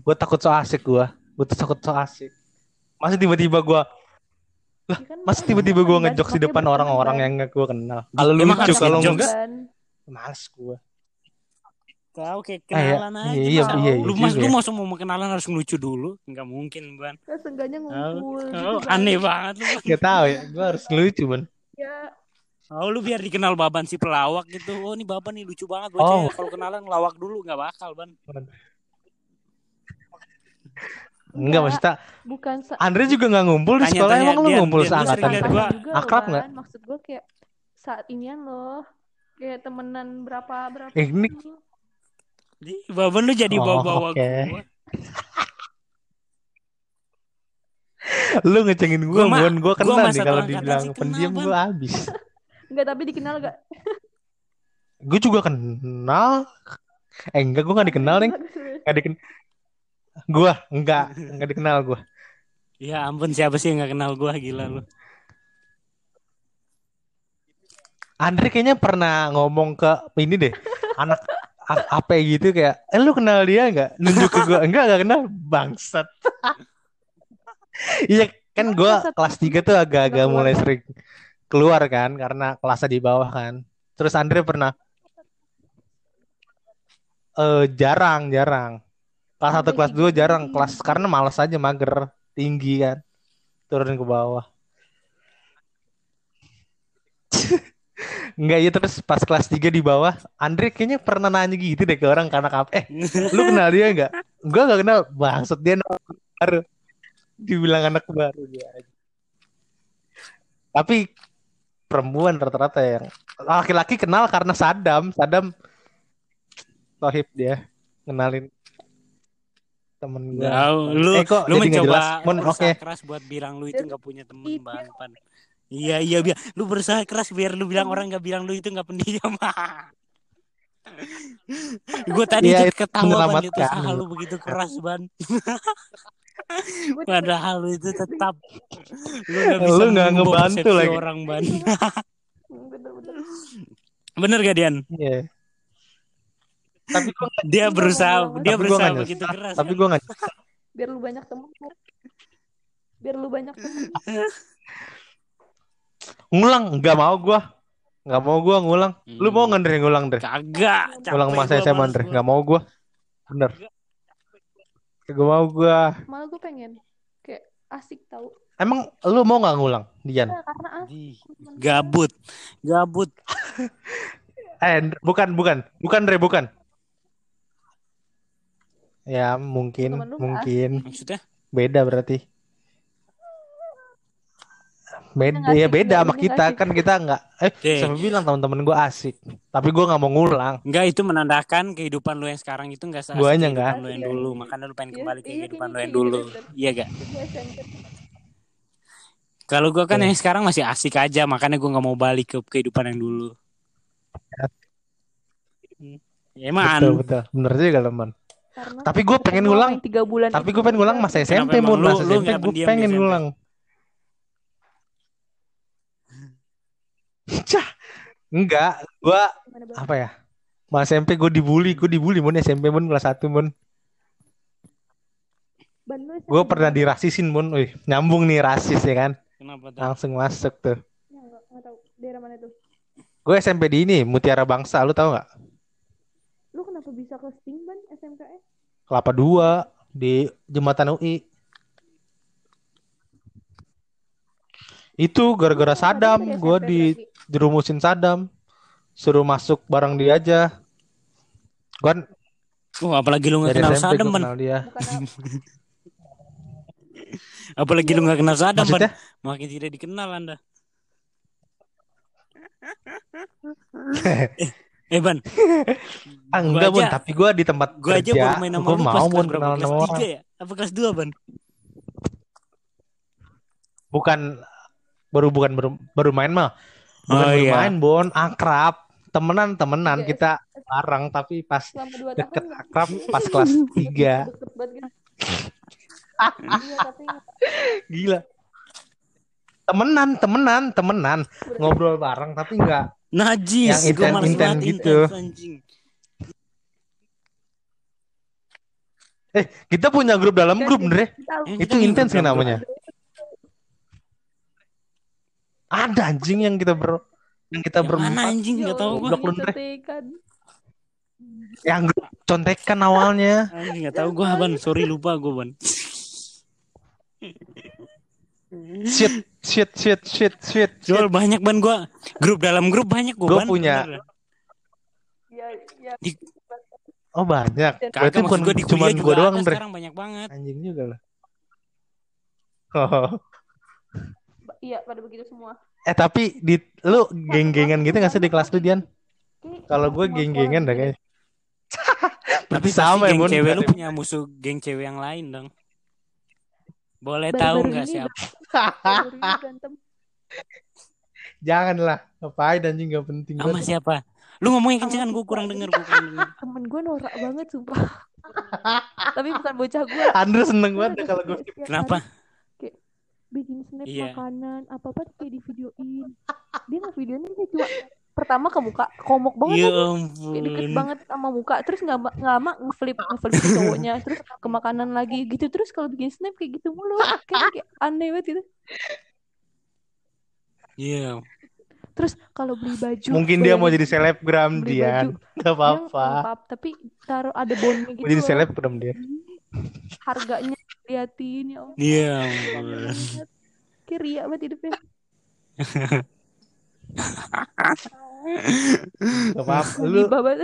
Gue takut so asik gue. Gue tuh takut so asik. Masa tiba-tiba gue Ya kan, Masa makanya tiba-tiba gue Ban. ngejok di depan orang-orang Ban. yang gak gue kenal. Kalau lucu, kalau enggak, Ban. males gue. Tahu kayak Ah, ya. kenalan aja. Iya, masa iya, lu iya mas juga lu ya. masuk mau kenalan harus ngelucu dulu? Nggak mungkin, Ban. Kan seenggaknya Oh, ngumpul gitu, oh, Ban. aneh banget lu. Ban. Gak tahu ya, gue harus lucu, Bon. Oh, lu biar dikenal Baban si pelawak gitu. Oh, ini Baban nih lucu banget Oh. Kalau kenalan ngelawak dulu nggak bakal, Ban. Enggak, maksudnya bukan Andre juga gak ngumpul di sekolah. tanya Emang lu ngumpul seangkatan? gua akrab nggak? Ban. Maksud gue kayak saat inian loh. Kayak temenan berapa berapa Eh, ini- gitu. Di Baban lu jadi Oh, bawa-bawa oke. gua. Lu ngecengin gue. Gue gua kenal nih kalau dibilang pendiam gue habis. Enggak, tapi dikenal gak? Gue juga kenal. Eh enggak, gue gak dikenal nih. Gak dikenal. Gue enggak, enggak dikenal gue. Ya ampun siapa sih yang nggak kenal gua gila lu. Andre kayaknya pernah ngomong ke ini deh, anak apa gitu kayak, eh lu kenal dia nggak? Nunjuk ke gue, enggak enggak kenal, bangsat. Iya kan gue kelas 3 tuh agak-agak mulai sering keluar kan karena kelasnya di bawah kan. Terus Andre pernah eh jarang jarang kelas satu kelas dua jarang kelas karena malas aja mager tinggi kan turun ke bawah. Enggak ya terus pas kelas 3 di bawah Andre kayaknya pernah nanya gitu deh ke orang karena apa eh lu kenal dia enggak? Gua enggak kenal bangsat dia anak baru. Dibilang anak baru dia. Tapi perempuan rata-rata yang laki-laki kenal karena Sadam, Sadam Tohib dia kenalin temen gue. Tahu, lu eh kok lu mencoba? Mon, berusaha keras buat bilang lu itu nggak punya temen ban pan. Iya iya biar lu berusaha keras biar lu bilang orang nggak bilang lu itu nggak pendiam. gue tadi itu ketawa ban itu usaha lu begitu keras ban. Padahal lu itu tetap lu nggak bisa Lu mengubah ngebantu lagi. orang ban. bener-bener. Bener gak Dian? Iya. Tapi gua nggak- Dia Gua berusaha dia Tapi gua berusaha nggak begitu keras. tapi kan? gue nggak Biar lu banyak temen. Biar lu banyak temen. ngulang nggak mau gue nggak mau gue ngulang lu mau nggak Andre ngulang Andre Kagak. ngulang masa gua, SMA gua. nggak mau gue bener gue mau gue Malah gue pengen. Kayak asik tahu Emang lu mau nggak ngulang, Dian? Nah, karena asik Di- Gabut, gabut. Eh, bukan, bukan, bukan, Re, bukan. Ya, mungkin, mungkin Maksudnya? beda berarti. Beda, nggak ya beda nggak, sama kita nggak asik. kan kita nggak. Eh, siapa bilang teman-teman gue asik? Tapi gue nggak mau ngulang. Enggak itu menandakan kehidupan lu yang sekarang itu enggak seasik Guanya kehidupan nggak. lu yang Iya. dulu. Makanya lu pengen Iya, kembali ke iya, kehidupan lu yang kayak dulu. gitu, Iya gak? Gue SMP Kalau gua kan yang sekarang masih asik aja, makanya gua nggak mau balik ke kehidupan yang dulu. Ya, Betul, Emang betul. Bener juga, teman. karena Tapi gue pengen ngulang. tiga bulan Tapi gue pengen ngulang masa SMP. Lu- Masa SMP nggak gue pengen ngulang. Cah, enggak. Bang? apa ya? Mas SMP gue dibully, gue dibully mun SMP mun kelas 1 mun. SMP Gue pernah di dirasisin mun. Wih, nyambung nih rasis ya kan. Kenapa tuh? Langsung masuk tuh. tahu. Daerah mana tuh? Gue SMP di ini, Mutiara Bangsa, lu tahu nggak? Lu kenapa bisa ke Sting ban SMKS? Kelapa 2 di Jembatan UI. Itu gara-gara Sadam, gue SMP di? Jerumusin Sadam. Suruh masuk bareng dia aja. Gue kan Oh, apalagi lu nggak dari kenal SMP Ban. kenal dia. Apalagi lu nggak kenal Sadam, Ban. Maksudnya? Makin tidak dikenal Anda. Eh, Ban. Ah, Gua enggak, aja- tapi gue di tempat Gua aja kerja, baru main sama gue lu pas mau kenalan Kelas sama orang. 3 ya? Apa kelas 2, Ban? Bukan baru bukan baru, baru main mah. Bukan Oh, baru iya. main, Bon, akrab. Temenan, temenan Iya, kita bareng tapi pas tahun deket nggak? akrab pas kelas 3. Deket banget kan? Iya, tapi Gila. Temenan, temenan, temenan. Ngobrol bareng tapi enggak Najis, Yang inten- inten banget gitu. anjing. Eh, kita punya grup dalam grup, Ndre. Itu intens kan berapa? Ada anjing yang kita ber yang kita Yang mana anjing nggak tahu gua. Contekan. Yang contekan awalnya. Anjing nggak tahu gua, Ban. Sorry lupa gua, Ban. Shit, shit, shit, shit, shit. Soal banyak ban gua. Grup dalam grup banyak gua, Gua Ban. punya. Iya, iya. Oh banyak. Berarti Kagak maksud bukan gua di cuma kuliah juga gua doang, sekarang banyak banget. Anjing juga lah. Oh. Iya, pada begitu semua. Eh tapi di lu geng-gengan gitu gak sih di kelas lu Dian? Kalau gue geng-gengan dah kayaknya. Tapi sama ya, geng cewek lu punya musuh geng cewek yang lain dong. Boleh Baru-baru tahu nggak siapa? Baru. Janganlah, ngapain anjing gak penting Sama banget. siapa? Lu ngomongin kencengan gue kurang denger, gue kurang denger. Temen gue norak banget, sumpah. Tapi bukan bocah gue. Andre seneng banget kalau gue Kenapa? Bikin snap Iya. makanan apa apa kayak di videoin dia nggak videoin dia cuma pertama ke muka komok banget Ya lagi. kayak deket ampun. banget sama muka terus nggak nggak lama ngeflip ngeflip cowoknya terus ke makanan lagi gitu terus kalau bikin snap kayak gitu mulu kan kayak aneh banget gitu Iya. terus kalau beli baju Mungkin dia mau jadi selebgram baju, Gak dia apa-apa. tapi taruh ada bonnya gitu Mau jadi loh. selebgram dia. harganya liatin ya Allah Iya kayak ria banget hidupnya Gak apa-apa. Lu banget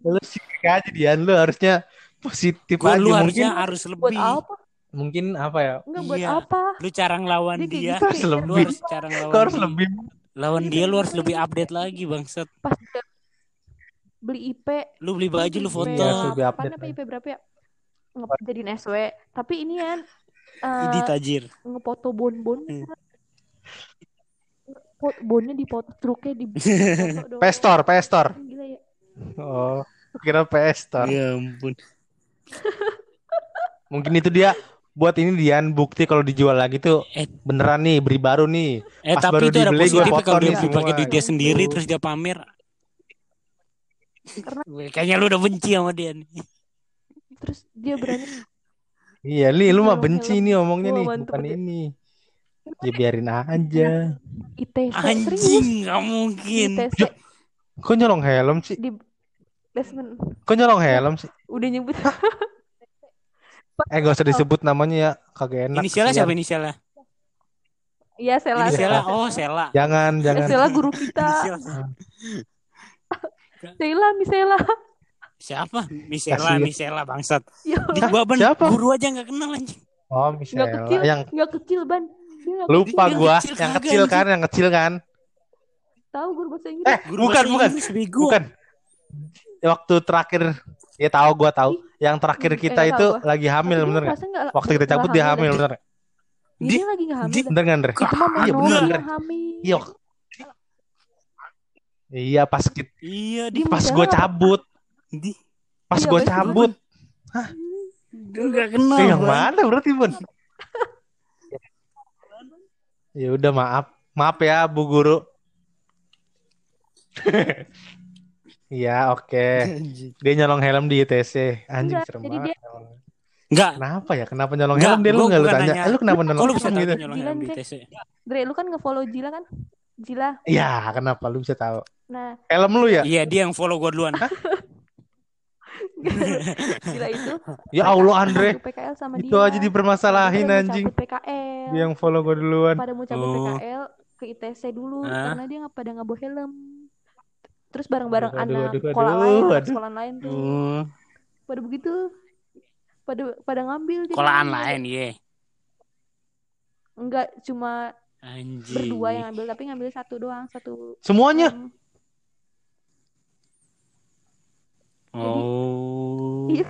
lu sih aja Dian. Lu harusnya positif Gue aja lu mungkin. harusnya harus buat lebih. apa Mungkin apa ya? Enggak buat Iya. apa Lu cara ngelawan Dia dia. gitu, Harus kayak Lu lebih. harus cara ngelawan Kau harus dia. lebih. Lawan dia lu harus lebih update lagi bangsat. pas beli IP Lu beli baju lu foto. Iya, harus lebih update apa IP berapa ya ngejadiin SW tapi ini kan eh, Idi tajir. ngefoto bon-bon Hmm. Pot- bonnya di foto truknya di. Pestor, pestor. gila ya Oh, kira pestor. Ya ampun. Mungkin itu dia buat ini Dian bukti kalau dijual lagi tuh Eh. beneran nih beri baru nih. Eh Pas tapi baru itu ada dibeli, gua positifnya foto kalau dia nih beli pakai duit dia sendiri terus dia pamer. Karena- Kayaknya lu udah benci sama dia nih. Terus dia berani Iya, Li, lu mah Helm, benci nih omongnya nih, bukan ini. Ya biarin aja. ITC serius Anjing nggak mungkin. ITC Kok nyolong helm sih? di basement Kok nyolong helm sih? udah nyebut Eh gak usah disebut namanya ya, kagak enak. Inisialnya siapa inisialnya? Iya, Sela. Inisialnya Sela. oh Sela. Jangan, jangan. Sela guru kita. Inisial Sela, Misela. Siapa? Misela, Kasihan. Misela bangsat. Ya, Di gua ban siapa? guru aja nggak kenal anjing. Oh, nggak Michelle. kecil, Yang nggak kecil ban. Dia nggak lupa Dia gua, kecil yang kecil kan, yang kecil kan. tahu guru bahasa Inggris. Eh, Guru bukan, bahasa bukan. Inggris, bego. Bukan. Waktu terakhir ya tahu gua tahu. Yang terakhir Eh, kita tahu itu gua. lagi hamil Tapi bener nggak? perasaan nggak- Waktu kita cabut dia hamil bener? Dia Di- lagi nggak hamil. di-. Bener nggak Andre? Itu mah Iya, bener. hamil. Iya. Iya pas kita, Iya di pas Misela. gua cabut, di pas Iya, gua pas gua- cabut. nggak kenal. Eh, yang Bang. mana berarti Bun? ya udah maaf, maaf ya Bu Guru. Iya oke. Anjing. Dia nyolong helm di ITC. Anjing Enggak, serem banget. Nggak. Kenapa ya? Kenapa nyolong Nggak, helm dia lu gua nggak lu tanya? nanya. Eh, lu kenapa nyolong Kok lu bisa gitu? nyolong helm di nih. TC? Dre, lu kan nge-follow Jila kan? Jila. Ya kenapa lu bisa tahu? Nah, Helm lu ya? Iya dia yang follow gua duluan. Jila itu. Ya Allah Andre. PKL sama Itu dia. aja dipermasalahin Pada anjing. PKL. Dia yang follow gua duluan. Pada mau cabut Oh. PKL ke ITC dulu Hah? karena dia nggak pada nggak bawa helm. Terus bareng-bareng Aduh, aduh, anak aduh, sekolah aduh, lain, anak aduh. sekolah lain tuh. Oh, Pada begitu. Pada pada ngambil Sekolahan lain ye. Enggak cuma Anjing. berdua yang ngambil tapi ngambil satu doang, satu Semuanya. helm. Oh. Iya.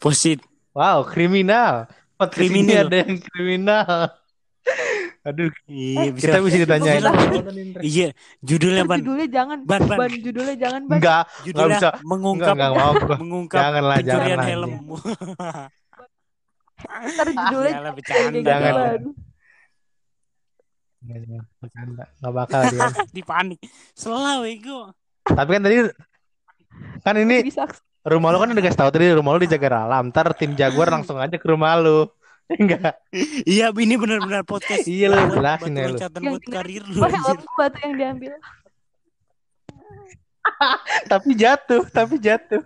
Posit. Wow, kriminal. Ini Kriminal. ada yang kriminal. Aduh, Iya bisa. kita bisa ditanyain. Iya, judulnya ban. Judulnya jangan Ban, ban. ban judulnya jangan ban. Enggak, Judulnya bisa. mengungkap enggak, enggak mau mengungkap Janganlah, pencurian janganlah, helm. Ntar judulnya kayak bercanda. gitu Jangan. ban. Bercanda. Enggak bakal dia. Dipanik. Selalu ego. Tapi kan tadi kan ini Bisa rumah lu kan udah kasih tahu tadi rumah lu dijaga alam. Ntar tim Jaguar langsung aja ke rumah lu. Enggak. Iya, ini benar-benar podcast. Iya, lu jelasin ya, lu. buat karir lu. Helm batu yang diambil. Tapi jatuh, tapi jatuh.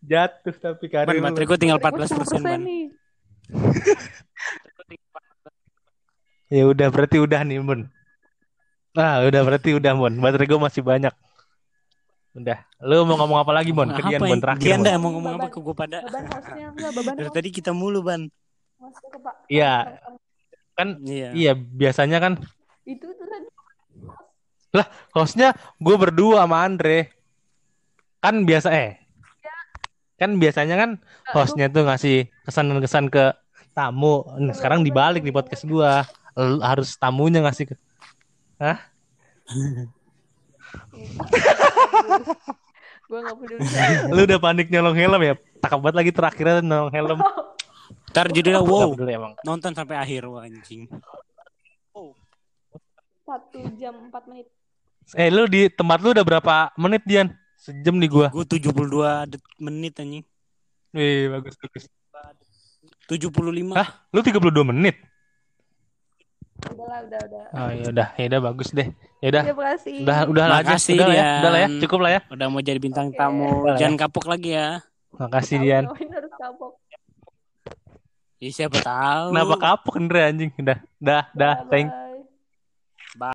Jatuh tapi karir baterai lu. gue tinggal Gua 14 persen, 10% ban. nih. Ya udah berarti udah nih, Bun. Nah, udah berarti udah, Bun. Baterai gue masih banyak. Udah. Lu mau ngomong apa lagi, Bon? Ke Dian, Apa Bon, yang terakhir, Dian Bon. dah mau ngomong apa ke gue pada? Beban hostnya enggak beban Dari host. tadi kita mulu, Ban. Masuk ke Pak. Iya, kan Iya. iya biasanya kan Itu tuh tadi. hostnya gue berdua sama Andre. Kan biasa eh. Kan biasanya kan hostnya tuh ngasih kesan-kesan ke tamu. Nah, sekarang dibalik di podcast gua. L- harus tamunya ngasih ke Gua enggak peduli. Lu udah panik nyolong helm ya? Takut banget lagi terakhirnya nyolong helm. Ntar judulnya wow. peduli emang. Nonton sampai akhir, wah anjing. Satu jam empat menit. Eh lu di tempat lu udah berapa menit Dian? Sejam nih gua. Gue 72 det- menit anjing. Wih, bagus bagus. 75. Hah? Lu 32 menit? Udah udah, udah. Oh ya udah, ya udah bagus deh. Ya udah. Terima kasih. Udah udah lah aja. Makasih, Udah lah ya. Udah lah ya. Cukup lah ya. Udah mau jadi bintang Oke. tamu. Udah ya. Jangan kapok lagi ya. Makasih Dian. Harus kapok. Ya, siapa tahu. Kenapa kapok Andre anjing? Udah, dah, dah. Thank.